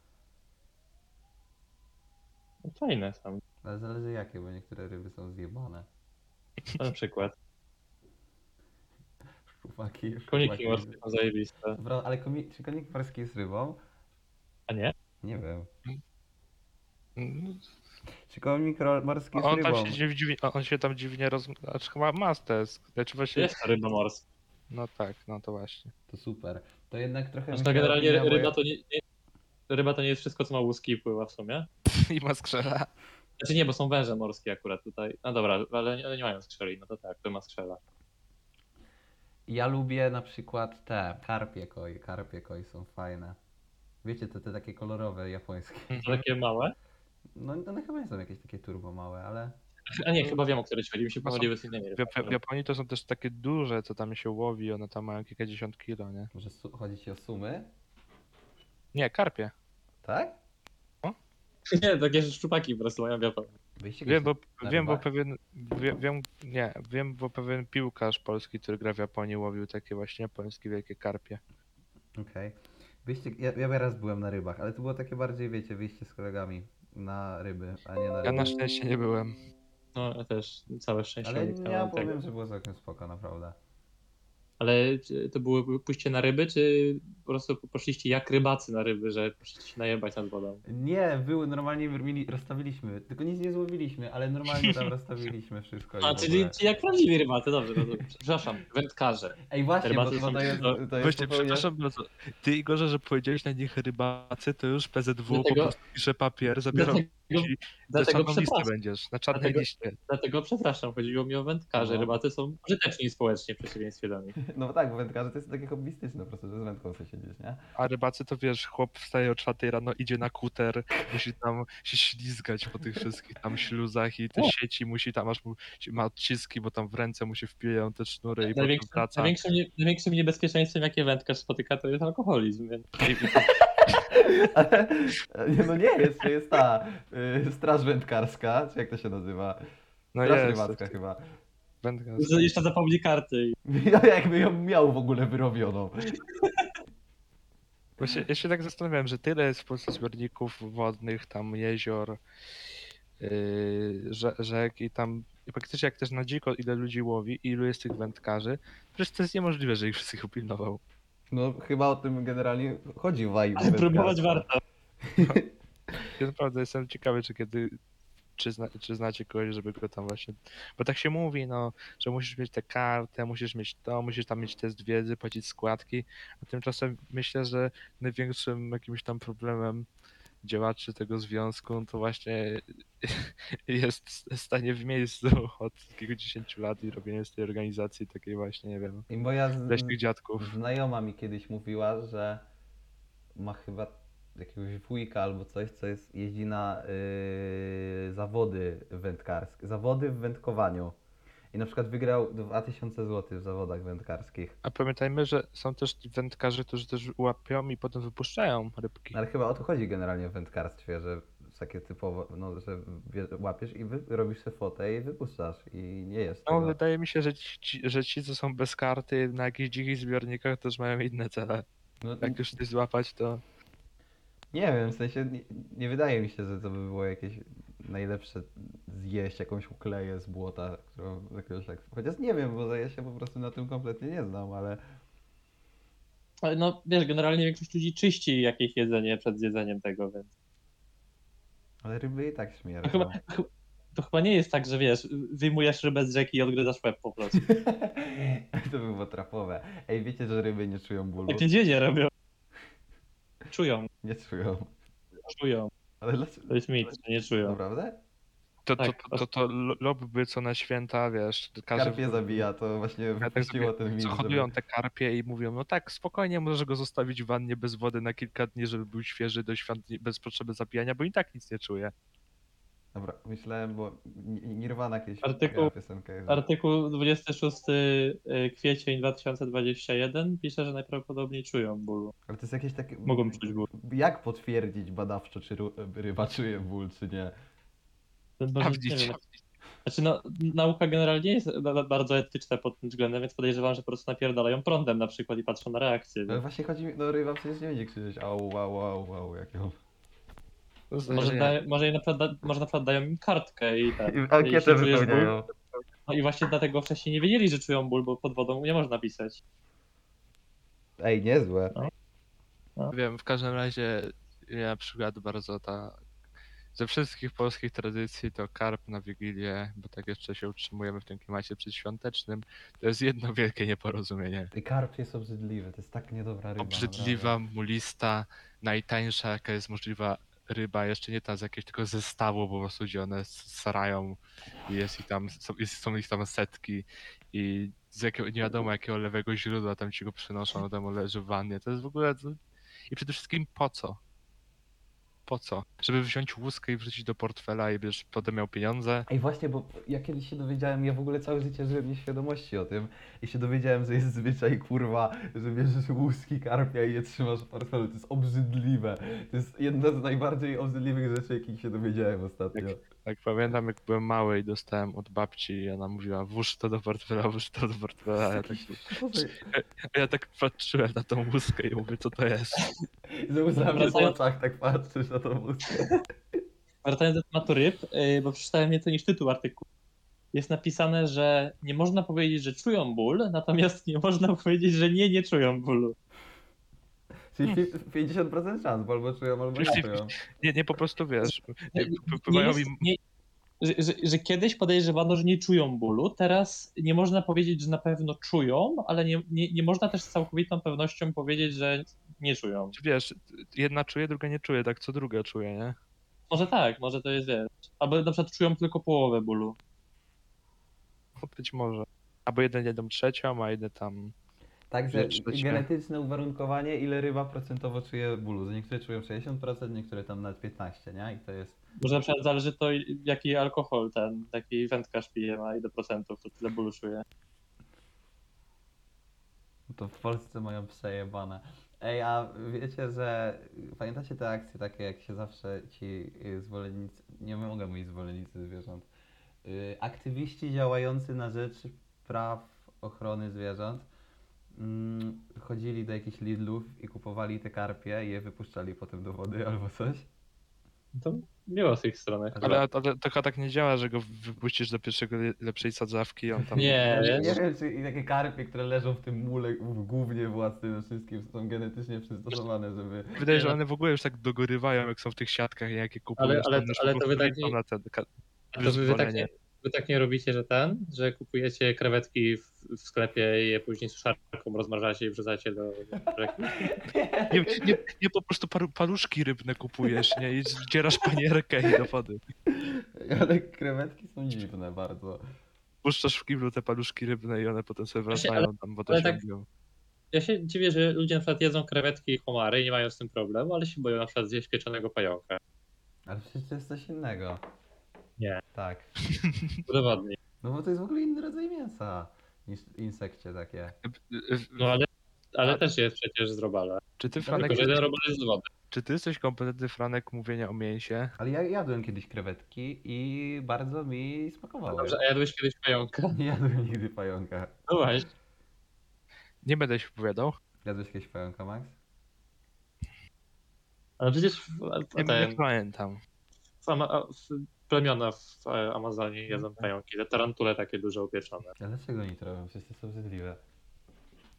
No, Fajne są. Ale zależy jakie, bo niektóre ryby są zjebane. Na przykład. Szpaki, Koniki morskie są zajebiste. Dobra, ale komi- czy konik morski jest rybą? A nie? Nie wiem. Mm, Czy konik ro- morski jest On tam rybą? się dziw- dziwnie, on się tam dziwnie roz... Znaczy chyba ma test. Znaczy właśnie... Jest to ryba morska. No tak, no to właśnie. To super. To jednak trochę Znaczy, się generalnie ryba to nie, nie, ryba to nie jest wszystko, co ma łuski i pływa w sumie. I ma skrzela. Znaczy nie, bo są węże morskie akurat tutaj. No dobra, ale nie, ale nie mają skrzeli, no to tak, to ma skrzela. Ja lubię na przykład te karpie koi. Karpie koi są fajne. Wiecie, to te takie kolorowe japońskie. Mhm. takie małe. No one chyba nie są jakieś takie turbo małe, ale... A nie, chyba wiem, o które ci chodzi. Mi się pomyliły z innymi W, w, Japonii to są też takie duże, co tam się łowi, one tam mają kilkadziesiąt kilo, nie? Może su- chodzi ci o sumy? Nie, karpie. Tak? Nie, takie szczupaki po prostu mają w Japonii. Byliście Wiem, bo, na wiem, bo rybach? pewien, wiem, wiem, nie, wiem, bo pewien piłkarz polski, który gra w Japonii, łowił takie właśnie japońskie wielkie karpie. Okej. Wyjście, ja, ja raz byłem na rybach, ale to było takie bardziej, wiecie, wyjście z kolegami na ryby, a nie na ryby. Ja na szczęście nie byłem. No ja też całe szczęście Ale uniknąłem ja tego. powiem, że było całkiem spoko, naprawdę. Ale to było pójście na ryby, czy po prostu poszliście jak rybacy na ryby, że poszliście się najebać nad wodą? Nie, były normalnie mieli, rozstawiliśmy. Tylko nic nie złowiliśmy, ale normalnie tam rozstawiliśmy wszystko. A, czyli, jak prawdziwi rybacy, dobrze, no dobrze. Przepraszam, wędkarze. Ej, właśnie, bo, rybacy bo są- to jest, no, to jest Właśnie, przepraszam bardzo. Ty Igorze, że powiedziałeś na nich rybacy, to już PZW po Dlatego- prostu pisze papier, zabiera Dlatego, ci, dlatego czarną listę przepraszam. będziesz, na czarnej Dlatego- liście. Dlatego przepraszam, chodziło mi o wędkarzy. No. Rybacy są pożyteczni społecznie w przeciwieństwie do nich. No tak, bo wędkarze to jest takie hobbystyczne po prostu, że z wędką sobie siedzieć, nie? A rybacy to wiesz, chłop wstaje o 4 rano, idzie na kuter, musi tam się ślizgać po tych wszystkich tam śluzach i te O. sieci musi tam, aż mu, ma odciski, bo tam w ręce mu się wpijają te sznury i potem Największym, wraca. największym, nie- największym niebezpieczeństwem, jakie wędkarz spotyka, to jest alkoholizm. Więc... Ale no nie jest, to jest ta y, straż wędkarska, czy jak to się nazywa? no Straż jest, rybacka chyba. Że Jeszcze zapomni karty. i- Ja jakby ją miał w ogóle wyrobioną. Właśnie, ja się tak zastanawiałem, że tyle jest w Polsce zbiorników wodnych, tam jezior, yy, rze- rzek i tam i faktycznie jak też na dziko ile ludzi łowi, ilu jest tych wędkarzy, przecież to jest niemożliwe, że ich wszystkich upilnował. No chyba o tym generalnie chodzi vibe Ale próbować warto. Ja naprawdę jestem ciekawy, czy kiedy, czy, zna, czy znacie kogoś, żeby go tam właśnie, bo tak się mówi, no, że musisz mieć tę kartę, musisz mieć to, musisz tam mieć test wiedzy, płacić składki, a tymczasem myślę, że największym jakimś tam problemem działaczy tego związku, no to właśnie jest stanie w miejscu od kilkudziesięciu lat i robienie z tej organizacji takiej właśnie, nie wiem, I moja z... leśnych dziadków. znajoma mi kiedyś mówiła, że ma chyba jakiegoś wujka albo coś, co jest, jeździ na yy, zawody wędkarskie, zawody w wędkowaniu. I na przykład wygrał 2000 zł w zawodach wędkarskich. A pamiętajmy, że są też wędkarze, którzy też łapią i potem wypuszczają rybki. No Ale chyba o to chodzi generalnie w wędkarstwie, że takie typowo, no, że łapiesz i wy, robisz sobie fotę i wypuszczasz i nie jest No, tego. wydaje mi się, że ci, że ci, co są bez karty na jakichś dzikich zbiornikach, też mają inne cele. No, Jak już coś złapać, to Nie wiem, w sensie nie, nie wydaje mi się, że to by było jakieś najlepsze zjeść jakąś ukleję z błota, którą jakiegoś tak. Chociaż nie wiem, bo ja się po prostu na tym kompletnie nie znam, ale. Ale no wiesz, generalnie większość ludzi czyści jakieś jedzenie przed zjedzeniem tego, więc. Ale ryby i tak śmierdzą. chyba, ch- to chyba nie jest tak, że wiesz, wyjmujesz rybę z rzeki i odgryzasz łeb po prostu. to by było trapowe. Ej, wiecie, że ryby nie czują bólu? Tak niedźwiedzie robią. Czują, Nie czują. czują. Ale dlaczego? To jest mit, że nie czują. Naprawdę? to, to, Tak, to, to, to lo- lobby co na święta, wiesz, każdy Karpie zabija, to właśnie Ja tak wypuściło ten mit, co żeby... te karpie i mówią, no tak, spokojnie, możesz go zostawić w wannie bez wody na kilka dni, żeby był świeży do świąt nie- bez potrzeby zabijania, bo i tak nic nie czuje. Dobra, myślałem, bo Ni- Nirvana kiedyś Artykuł- miała piosenkę. że- Artykuł 26 y, kwiecień 2021 pisze, że najprawdopodobniej czują bólu. Ale to jest jakieś takie... Mogą czuć ból. Jak potwierdzić badawczo, czy ru- ryba czuje ból, czy nie? Sprawdzić. nie wiem, Znaczy no, nauka generalnie jest ba- ba- bardzo etyczna pod tym względem, więc podejrzewam, że po prostu napierdalają prądem na przykład i patrzą na reakcję. Ale właśnie chodzi mi, no ryba przecież nie będzie krzyczeć au, au, au, au, jak ją... No, Może, da, może, na przykład da, może na przykład dają im kartkę i tak. I ankietę czujesz ból, wypełniają. No i właśnie dlatego wcześniej nie wiedzieli, że czują ból, bo pod wodą nie można pisać. Ej, niezłe. Wiem, w każdym razie ja na przykład bardzo ta ze wszystkich polskich tradycji to karp na Wigilię, bo tak jeszcze się utrzymujemy w tym klimacie przedświątecznym, to jest jedno wielkie nieporozumienie. I karp jest obrzydliwy, to jest tak niedobra ryba. Obrzydliwa, mulista, najtańsza jaka jest możliwa ryba, jeszcze nie ta z jakiegoś tylko zestawu po prostu, gdzie one sarają i jest tam, są, jest, są ich tam setki i z jakiego, nie wiadomo jakiego lewego źródła tam ci go przynoszą, tam leży w wannie, to jest w ogóle, i przede wszystkim po co? Po co? Żeby wziąć łuskę i wrzucić do portfela i wiesz, potem miał pieniądze? Ej, właśnie, bo ja kiedyś się dowiedziałem, ja w ogóle całe życie żyłem nieświadomości o tym i się dowiedziałem, że jest zwyczaj, kurwa, że bierzesz łuski karpia i je trzymasz w portfelu. To jest obrzydliwe. To jest jedna z najbardziej obrzydliwych rzeczy, jakich się dowiedziałem ostatnio. Tak pamiętam jak byłem mały i dostałem od babci i ona mówiła włóż to do portfela, włóż to do portfela, a ja tak, ja tak patrzyłem na tą łuskę i mówię co to jest? Że łzami w oczach tak patrzysz na tą łuskę. Wracając do tematu ryb, y, bo przeczytałem nieco niż tytuł artykułu. jest napisane, że nie można powiedzieć, że czują ból, natomiast nie można powiedzieć, że nie, nie czują bólu. Czyli pi- 50% szans, bo albo czują, albo nie czują. Nie, nie po prostu wiesz. Nie, nie jest, nie, że, że, że kiedyś podejrzewano, że nie czują bólu, teraz nie można powiedzieć, że na pewno czują, ale nie, nie, nie można też z całkowitą pewnością powiedzieć, że nie czują. wiesz, jedna czuje, druga nie czuje, tak co druga czuje, nie? Może tak, może to jest wiesz. Albo na przykład czują tylko połowę bólu. No, Być może. Albo jeden jedną trzecią, a jeden tam. Także genetyczne uwarunkowanie, ile ryba procentowo czuje bólu. Niektóre czują 60%, niektóre tam nawet 15%, nie? I to jest... Może na przykład zależy to, jaki alkohol ten, taki wędkarz pije, ma ile procentów, to tyle bólu czuje. To w Polsce mają przejebane. Ej, a wiecie, że pamiętacie te akcje takie, jak się zawsze ci y, zwolennicy, nie mogę mówić zwolennicy zwierząt, y, aktywiści działający na rzecz praw ochrony zwierząt mm, chodzili do jakichś Lidlów i kupowali te karpie i je wypuszczali potem do wody albo coś? To miło z ich strony. Ale, ale to chyba tak nie działa, że go wypuścisz do pierwszego le- lepszej sadzawki i on tam. Nie, nie, wiem, czy i takie karpie, które leżą w tym mule w głównie własnym wszystkim są genetycznie przystosowane, żeby... Wydaje Nie, że one w ogóle już tak dogorywają, jak są w tych siatkach, jakie kupujesz. ale- tam już ale to wy prostu tak nie- to wy, tak nie, wy tak nie robicie, że ten, że kupujecie krewetki w, w sklepie i je później suszarką rozmrażacie i wrzucacie do rzeki? Nie, nie, nie po prostu paru, paluszki rybne kupujesz, nie? I zdzierasz panierkę i do wody. Ale krewetki są dziwne bardzo. Puszczasz w kiblu te paluszki rybne i one potem sobie wracają tam, bo to się tak-. Ja się dziwię, że ludzie na przykład jedzą krewetki i homary i nie mają z tym problemu, ale się boją na przykład zjeść pieczonego pająka. Ale przecież to jest coś innego. Nie. Tak. Udowodnij. No bo to jest w ogóle inny rodzaj mięsa niż insekcie takie. No ale, ale A- też jest przecież z robala. Czy ty, Tylko, Franek, że jeden robal jest z wody. czy ty jesteś kompetentny, Franek, mówienia o mięsie? Ale ja jadłem kiedyś krewetki i bardzo mi smakowały. Dobrze, a jadłeś kiedyś pająka? Nie jadłem nigdy pająka. No właśnie. Nie będę się opowiadał. Jadłeś kiedyś pająka, Max? Ale przecież ten, nie pamiętam. w, Ama- w, plemiona w e, Amazonii jedzą pająki, te tarantule takie duże upieczone. Ale dlaczego oni to robią? Przecież to są obrzydliwe.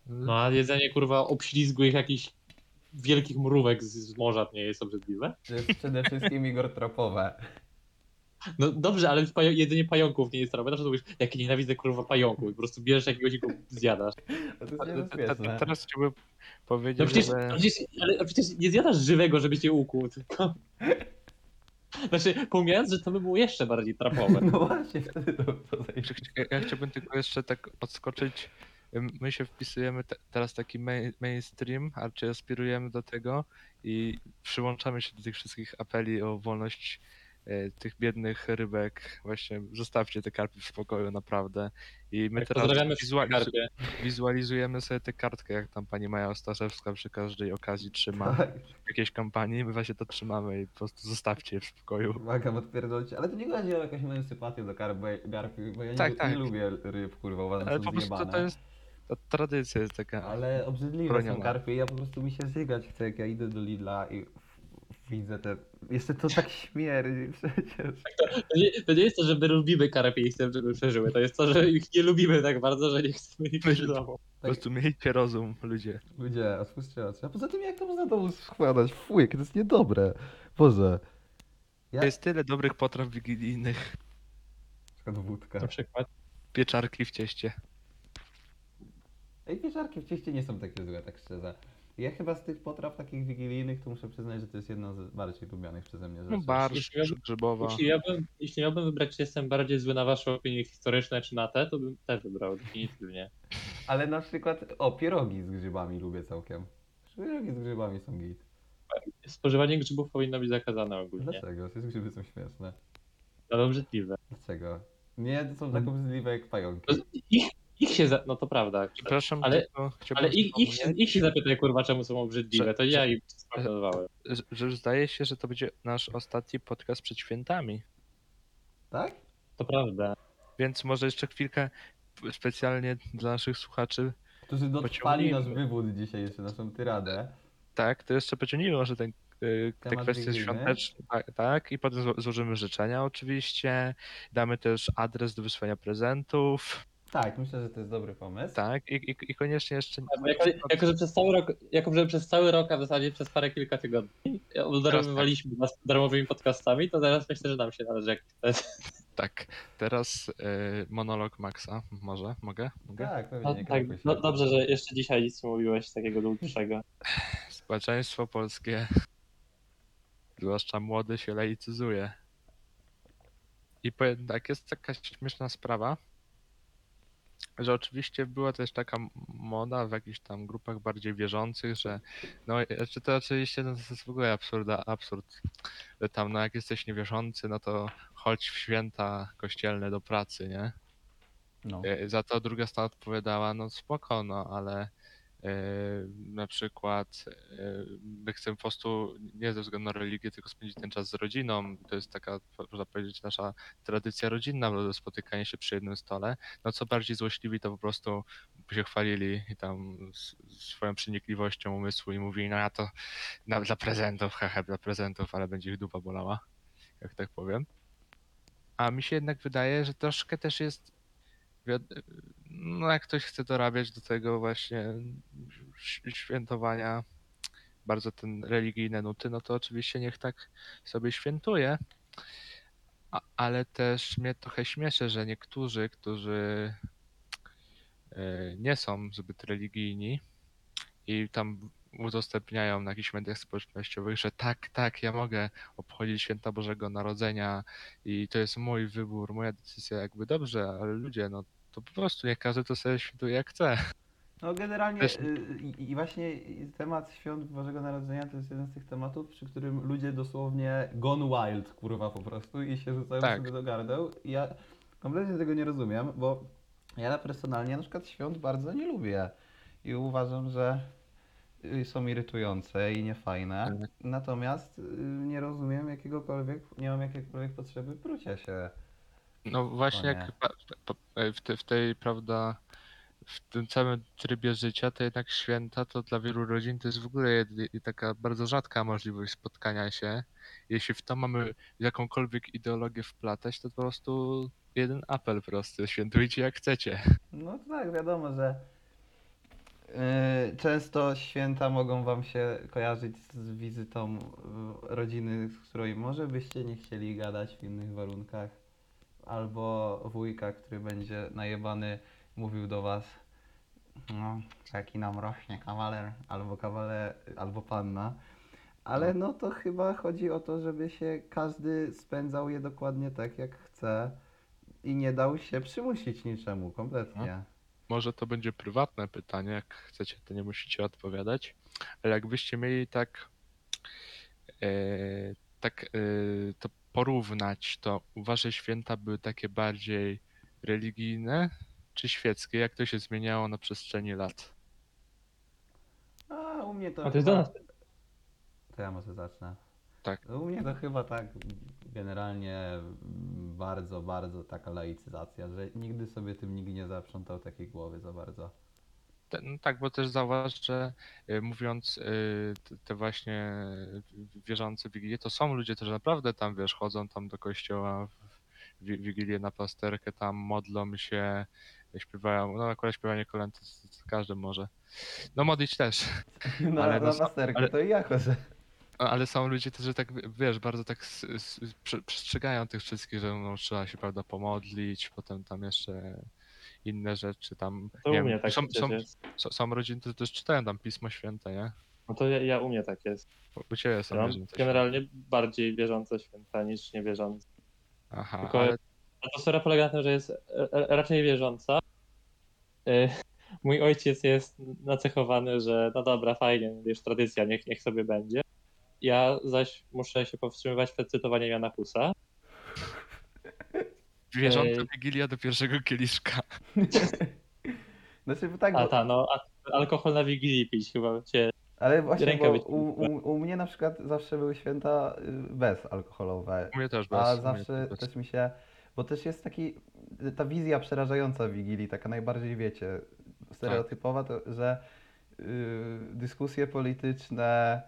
No a jedzenie kurwa obślizgłych jakichś wielkich mrówek z, z morza nie jest obrzydliwe? To jest przede wszystkim igor tropowe. No dobrze, ale pają- jedzenie pająków nie jest zdrowe. Dlaczego mówisz, jak nienawidzę kurwa pająków i po prostu bierzesz jakiegoś i go zjadasz? To jest A. Teraz chciałbym powiedzieć, No przecież, że... no przecież, ale przecież nie zjadasz żywego, żeby cię ukłuł, tylko... Znaczy, pomijając, że to by było jeszcze bardziej trapowe. No właśnie, wtedy to, Ja, chciałbym tylko jeszcze tak odskoczyć. My się wpisujemy te, teraz taki main, mainstream, a czy aspirujemy do tego i przyłączamy się do tych wszystkich apeli o wolność tych biednych rybek. Właśnie zostawcie te karpy w spokoju, naprawdę. I my Tak, teraz wizualiz- Karpie. wizualizujemy sobie tę kartkę, jak tam pani Maja Ostaszewska przy każdej okazji trzyma Tak, w jakiejś kampanii. My właśnie to trzymamy i po prostu zostawcie je w spokoju. Uwaga, odpierdolcie. Ale to nie chodzi o jakąś moją sympatię do karp, bo ja nie, Tak, nie tak. lubię ryb, kurwa, uważam, Ale że po są prostu to, zjebane. to jest. Ta tradycja jest taka. Ale obrzydliwe są karpie i ja po prostu mi się zjegać chcę, jak ja idę do Lidla i widzę te... Jeszcze to tak śmierdzi przecież. To nie, to nie jest to, że my lubimy karpie i chcemy, żeby przeżyły. To jest to, że ich nie lubimy tak bardzo, że nie chcemy ich domu. Po prostu miejcie rozum, ludzie. Ludzie, otwórzcie oczy. A poza tym jak to można domu składać? Fuj, jakie to jest niedobre. Boże. Ja... To jest tyle dobrych potraw wigilijnych. Na przykład wódka. Na przykład. Pieczarki w cieście. Ej, pieczarki w cieście nie są takie złe, tak szczerze. Ja chyba z tych potraw takich wigilijnych to muszę przyznać, że to jest jedna z bardziej lubianych przeze mnie rzeczy. No barsz, Jeśli ja- grzybowa. Jeśli miałbym, jeśli miałbym wybrać, czy jestem bardziej zły na wasze opinie historyczne, czy na te, to bym te wybrał definitywnie. Ale na przykład, o, pierogi z grzybami lubię całkiem. Pierogi z grzybami są git. Spożywanie grzybów powinno być zakazane ogólnie. Dlaczego? Te grzyby są śmieszne. Ale obrzydliwe. Dlaczego? Nie, to są tak obrzydliwe jak pająki. No, Ich, ich się, za... no to prawda. Przepraszam, Ale- tylko Ale ich, ich, się, ich się zapytaj, kurwa, czemu są obrzydliwe, to ja im spowodowały. że- że zdaje się, że to będzie nasz ostatni podcast przed świętami. Tak? To prawda. Więc może jeszcze chwilkę specjalnie dla naszych słuchaczy. Którzy dotrwali nasz wywód dzisiejszy, naszą tyradę. Tak, to jeszcze pociągnijmy może ten y, te kwestie świąteczne, tak, tak, i potem zło- złożymy życzenia oczywiście, damy też adres do wysłania prezentów, Tak, myślę, że to jest dobry pomysł. tak, i, i, i koniecznie jeszcze... Bo Jako, jako, że przez cały rok, jako, że przez cały rok, a w zasadzie przez parę kilka tygodni obdarowywaliśmy nas darmowymi podcastami, to teraz myślę, że nam się należy jakiś. Tak, teraz y, monolog Maxa, może, mogę? mogę? Tak, pewnie. No, tak, no, dobrze, że jeszcze dzisiaj nic nie mówiłeś takiego dłuższego. Społeczeństwo polskie, zwłaszcza młode, się laicyzuje. I powiem tak, jest taka śmieszna sprawa, że oczywiście była też taka moda w jakichś tam grupach bardziej wierzących, że no, czy to oczywiście no, to jest w ogóle absurda, absurd, że tam no jak jesteś niewierzący, no to chodź w święta kościelne do pracy, nie? No. E, Za to druga strona odpowiadała, no spoko, no ale na przykład e, my chcemy po prostu nie ze względu na religię, tylko spędzić ten czas z rodziną. To jest taka, można powiedzieć, nasza tradycja rodzinna, spotykanie się przy jednym stole. No co bardziej złośliwi, to po prostu się chwalili i tam swoją przenikliwością umysłu i mówili, no ja to na, dla prezentów, hehe, dla prezentów, ale będzie ich dupa bolała, jak tak powiem. A mi się jednak wydaje, że troszkę też jest no jak ktoś chce dorabiać do tego właśnie świętowania, bardzo ten religijne nuty, no to oczywiście niech tak sobie świętuje. A, ale też mnie trochę śmieszy, że niektórzy, którzy e, nie są zbyt religijni i tam udostępniają na jakichś mediach społecznościowych, że tak, tak, ja mogę obchodzić święta Bożego Narodzenia i to jest mój wybór, moja decyzja, jakby dobrze, ale ludzie, no to po prostu niech każdy to sobie świętuje jak chce. No generalnie Też- y, i, i właśnie temat świąt Bożego Narodzenia to jest jeden z tych tematów, przy którym ludzie dosłownie gone wild, kurwa po prostu i się rzucają Tak. sobie do gardeł. Ja kompletnie tego nie rozumiem, bo ja personalnie na przykład świąt bardzo nie lubię i uważam, że są irytujące i niefajne. Tak. Natomiast y, nie rozumiem jakiegokolwiek, nie mam jakiejkolwiek potrzeby prucia się. No właśnie nie. jak pa, w, te, w tej, prawda, w tym całym trybie życia, to jednak święta to dla wielu rodzin to jest w ogóle jedy- taka bardzo rzadka możliwość spotkania się. Jeśli w to mamy jakąkolwiek ideologię wplatać, to po prostu jeden apel prosty, świętujcie jak chcecie. No tak, wiadomo, że często święta mogą wam się kojarzyć z wizytą rodziny, z której może byście nie chcieli gadać w innych warunkach, albo wujka, który będzie najebany, mówił do was no, jaki nam rośnie kawaler, albo kawaler, albo panna. Ale no to chyba chodzi o to, żeby się każdy spędzał je dokładnie tak, jak chce i nie dał się przymusić niczemu, kompletnie. Może to będzie prywatne pytanie, jak chcecie, to nie musicie odpowiadać, ale jakbyście mieli tak, e, tak e, to porównać, to wasze święta były takie bardziej religijne czy świeckie? Jak to się zmieniało na przestrzeni lat? A u mnie to A to jest chyba... do nas. To ja może zacznę. Tak. No, U mnie to chyba tak generalnie bardzo, bardzo taka laicyzacja, że nigdy sobie tym nikt nie zaprzątał takiej głowy za bardzo. No tak, bo też zauważ, że y, mówiąc y, te- właśnie y, wierzące Wigilie, to są ludzie, którzy naprawdę tam, wiesz, chodzą tam do kościoła w wi- Wigilię na pasterkę, tam modlą się, śpiewają, no akurat śpiewanie kolęd każdy może. No modlić też, Na, Ale no na są- pasterkę ale- to i ja chodzę. Ale są ludzie, którzy tak, wiesz, bardzo tak s- s- prze- przestrzegają tych wszystkich, że no, trzeba się, prawda, pomodlić, potem tam jeszcze inne rzeczy tam, To nie u wiem, mnie tak są, są, jest. są, są rodziny, które też czytają tam Pismo Święte, nie? No to ja, ja u mnie tak jest. U- U ciebie są Ja mam wierzące generalnie bardziej wierzące święta niż niewierzące. Aha, Tylko ale Atmosfera polega na tym, że jest e, e, raczej wierząca. E, Mój ojciec jest nacechowany, że no dobra, fajnie, już tradycja, niech, niech sobie będzie. Ja zaś muszę się powstrzymywać przed cytowaniem Jana Husa. wierząca Ej. Wigilia do pierwszego kieliszka. Znaczy, bo tak, A bo, ta, no, a- alkohol na Wigilii pić chyba cię. ale właśnie bo u, u, u mnie na przykład zawsze były święta y, bezalkoholowe. U mnie też bez. A zawsze bez. też mi się, bo też jest taki, ta wizja przerażająca Wigilii, taka najbardziej, wiecie, stereotypowa, to, że y, dyskusje polityczne,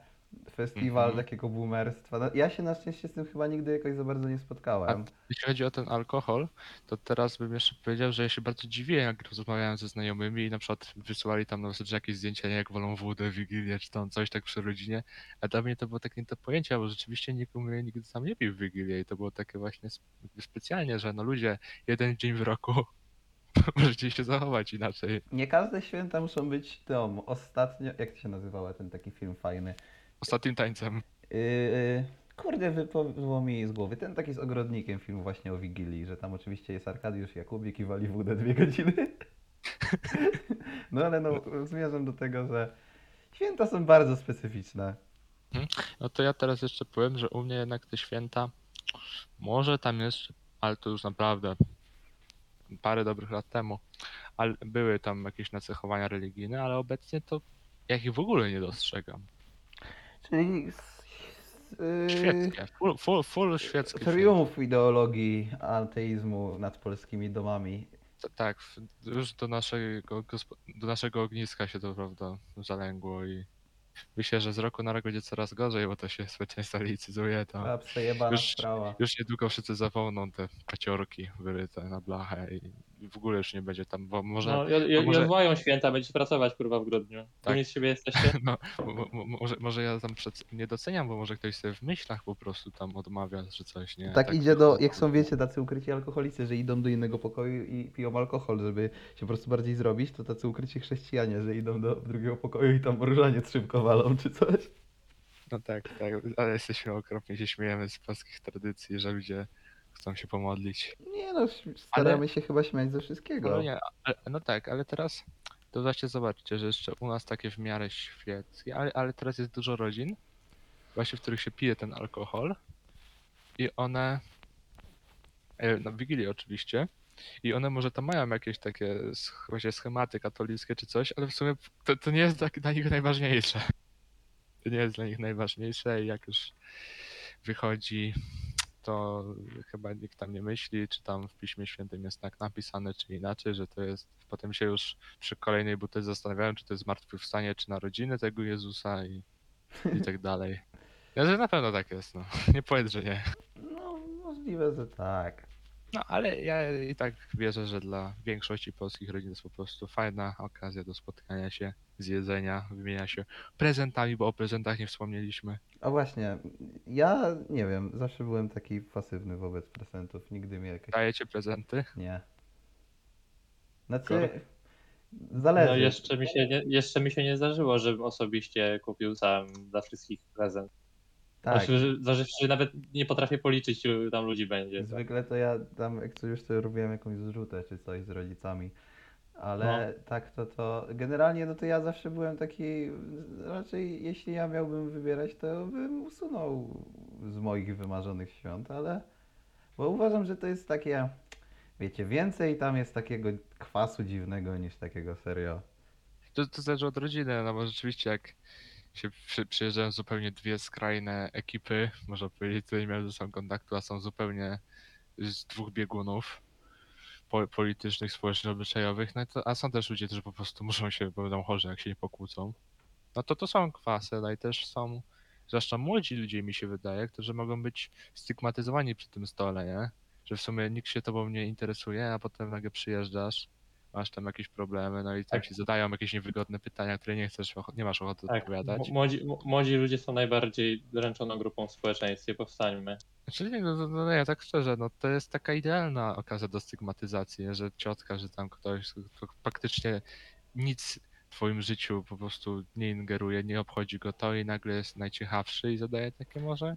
festiwal Mhm. takiego boomerstwa. No, ja się na szczęście z tym chyba nigdy jakoś za bardzo nie spotkałem. Jeśli chodzi o ten alkohol, to teraz bym jeszcze powiedział, że ja się bardzo dziwię, jak rozmawiałem ze znajomymi i na przykład wysyłali tam na zasadzie jakieś zdjęcia, nie jak wolą wódę, wigilię, czy tam coś tak przy rodzinie, a dla mnie to było takie nie do pojęcia, bo rzeczywiście nikt u mnie nigdy tam nie pił w wigilię i to było takie właśnie sp- specjalnie, że no ludzie, jeden dzień w roku możecie się zachować inaczej. Nie każde święta muszą być dom. Ostatnio, jak to się nazywała ten taki film fajny? Ostatnim tańcem. Yy, kurde, wypadło mi z głowy. Ten taki z ogrodnikiem film właśnie o Wigilii, że tam oczywiście jest Arkadiusz Jakubik i wali wódę dwie godziny. No ale no, zmierzam do tego, że święta są bardzo specyficzne. No to ja teraz jeszcze powiem, że u mnie jednak te święta, może tam jeszcze, ale to już naprawdę parę dobrych lat temu, ale były tam jakieś nacechowania religijne, ale obecnie to ja ich w ogóle nie dostrzegam. Czyli yy, Świeckie, full, full, full świeckie. triumf ideologii ateizmu nad polskimi domami. T- Tak, w- już do naszego, gospo- do naszego ogniska się to prawda zalęgło i myślę, że z roku na rok będzie coraz gorzej, bo to się społeczeństwo licyzuje, to A przejebana Już- sprawa. już niedługo wszyscy zapomną te paciorki wyryte na blachę i w ogóle już nie będzie tam, bo może, No, i, i, a może- święta, będziecie pracować kurwa w grudniu. Tak. Z siebie jesteście. no, mo- mo- może, może ja tam przed, nie doceniam, bo może ktoś sobie w myślach po prostu tam odmawia, że coś nie. Tak idzie do, jak są wiecie, tacy ukryci alkoholicy, że idą do innego pokoju i piją alkohol, żeby się po prostu bardziej zrobić, to tacy ukryci chrześcijanie, że idą do drugiego pokoju i tam różaniec szybko walą czy coś. No tak, tak, ale jesteśmy okropnie się śmiejemy z polskich tradycji, że ludzie chcą się pomodlić. Nie no, staramy się chyba śmiać ze wszystkiego. No, nie, ale, no tak, ale teraz to właśnie zobaczcie, że jeszcze u nas takie w miarę świeckie, ale, ale teraz jest dużo rodzin, właśnie w których się pije ten alkohol i one, e, na Wigilię oczywiście, i one może tam mają jakieś takie właśnie schematy katolickie czy coś, ale w sumie to, to nie jest tak dla nich najważniejsze. To nie jest dla nich najważniejsze i jak już wychodzi, to chyba nikt tam nie myśli, czy tam w Piśmie Świętym jest tak napisane, czy inaczej, że to jest. Potem się już przy kolejnej buty zastanawiałem, czy to jest zmartwychwstanie, czy narodziny tego Jezusa i, i tak dalej. Ja, że na pewno tak jest, no. Nie powiedz, że nie. No, możliwe, że tak. No, ale ja i tak wierzę, że dla większości polskich rodzin jest po prostu fajna okazja do spotkania się, zjedzenia, wymienia się prezentami, bo o prezentach nie wspomnieliśmy. A właśnie, ja nie wiem, zawsze byłem taki pasywny wobec prezentów, nigdy mnie jakoś Dajecie prezenty? nie. Znaczy, zależy. No jeszcze mi, się nie, jeszcze mi się nie zdarzyło, żebym osobiście kupił sam dla wszystkich prezent. tak. Znaczy, że nawet nie potrafię policzyć, ilu tam ludzi będzie. Zwykle to ja tam, jak coś już to robiłem jakąś zrzutę czy coś z rodzicami. Ale tak to to. Generalnie no to ja zawsze byłem taki. Raczej jeśli ja miałbym wybierać, to bym usunął z moich wymarzonych świąt, ale. Bo uważam, że to jest takie. Wiecie, więcej tam jest takiego kwasu dziwnego niż takiego serio. To, to zależy od rodziny, no bo rzeczywiście jak się przy, przyjeżdżają zupełnie dwie skrajne ekipy, można powiedzieć, które nie miały ze sobą kontaktu, a są zupełnie z dwóch biegunów po, politycznych, społecznych, obyczajowych, no to, a są też ludzie, którzy po prostu muszą się, będą chorzy, jak się nie pokłócą. No to to są kwasy, no i też są, zwłaszcza młodzi ludzie mi się wydaje, którzy mogą być stygmatyzowani przy tym stole, nie? Że w sumie nikt się tobą nie interesuje, a potem nagle przyjeżdżasz, masz tam jakieś problemy, no i tam Tak. ci zadają jakieś niewygodne pytania, które nie chcesz, nie masz ochoty Tak, odpowiadać. młodzi, młodzi ludzie są najbardziej dręczoną grupą w społeczeństwie, powstańmy. Znaczy nie, no, no, no nie, tak szczerze, no to jest taka idealna okazja do stygmatyzacji, nie? że ciotka, że tam ktoś, kto praktycznie nic w twoim życiu po prostu nie ingeruje, nie obchodzi go to i nagle jest najciekawszy i zadaje takie może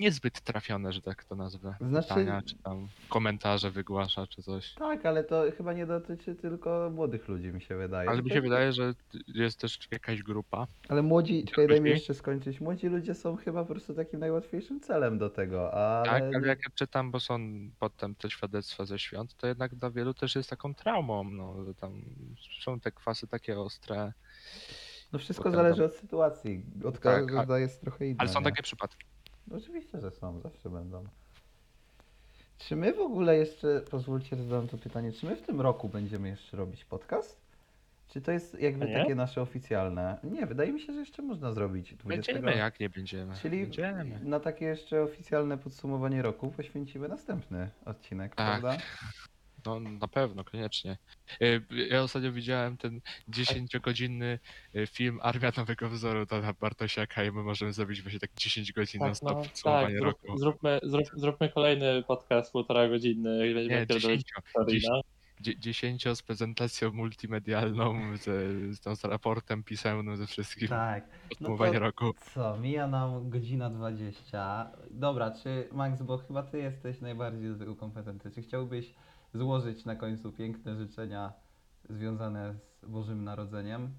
niezbyt trafione, że tak to nazwę, Znaczy- pytania, czy tam komentarze wygłasza, czy coś. Tak, ale to chyba nie dotyczy tylko młodych ludzi, mi się wydaje. Ale mi się jest- wydaje, że jakaś też jakaś grupa, Ale młodzi, czekaj, daj mi jeszcze skończyć. Młodzi ludzie są chyba po prostu takim najłatwiejszym celem do tego, ale... Tak, ale jak ja czytam, bo są potem te świadectwa ze świąt, to jednak dla wielu też jest taką traumą, no, że tam są te kwasy takie ostre, No wszystko potem zależy tam- od sytuacji. Od Tak, każda jest trochę inna. ale są nie? takie przypadki. Oczywiście, że są, zawsze będą. Czy my w ogóle jeszcze, pozwólcie, zadam to pytanie, czy my w tym roku będziemy jeszcze robić podcast? Czy to jest jakby nie? takie nasze oficjalne? Nie, wydaje mi się, że jeszcze można zrobić 20. Będziemy, jak nie będziemy. Czyli Będziemy. na takie jeszcze oficjalne podsumowanie roku poświęcimy następny odcinek, Tak. prawda? No na pewno, koniecznie. Y, Ja ostatnio widziałem ten 10-godzinny y, film Armia Nowego Wzoru Dana Bartosiaka i my możemy zrobić właśnie tak 10 godzin na Tak, stop no, tak, zrób, roku. zróbmy, zrób, zróbmy kolejny podcast półtora godziny, jak będziemy Nie, pierdolić 10. historii, no. 10 z prezentacją multimedialną, z, z, tą, z raportem pisemnym ze wszystkim. Tak. Podsumowanie to- roku. Co, mija nam godzina 20. Dobra, czy Max, bo chyba ty jesteś najbardziej do tego kompetentny. Czy chciałbyś złożyć na końcu piękne życzenia związane z Bożym Narodzeniem?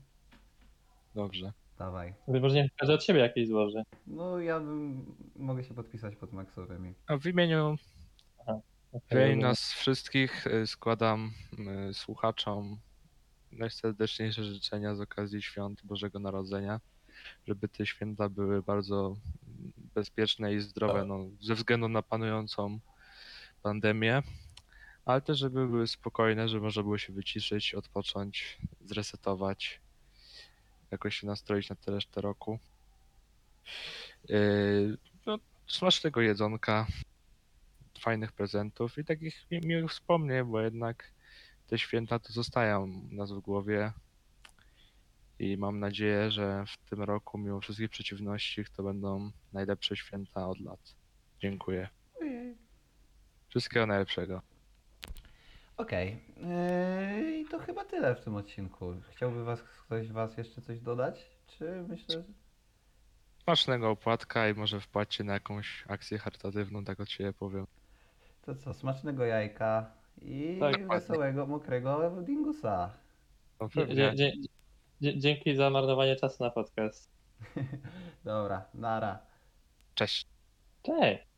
Dobrze. Dawaj. Może nie każdy od siebie jakieś złoży. No ja bym, mogę się podpisać pod Maxowymi. A w imieniu, w imieniu nas wszystkich y, składam y, słuchaczom najserdeczniejsze życzenia z okazji świąt Bożego Narodzenia, żeby te święta były bardzo bezpieczne i zdrowe, no, ze względu na panującą pandemię, ale też żeby były spokojne, żeby można było się wyciszyć, odpocząć, zresetować, jakoś się nastroić na tę resztę roku. Yy, no, smacznego jedzonka, fajnych prezentów i takich mi- miłych wspomnień, bo jednak te święta to zostają u nas w głowie i mam nadzieję, że w tym roku, mimo wszystkich przeciwności, to będą najlepsze święta od lat. Dziękuję. Wszystkiego najlepszego. Okej. Yy, I to chyba tyle w tym odcinku. Chciałby was ktoś z was jeszcze coś dodać? Czy myślę, że... Smacznego opłatka i może wpłaccie na jakąś akcję charytatywną, tak od siebie powiem. To co, smacznego jajka i Tak. wesołego, mokrego dingusa. No dzie- dzie- dzie- Dzięki za marnowanie czasu na podcast. Dobra, nara. Cześć. Cześć!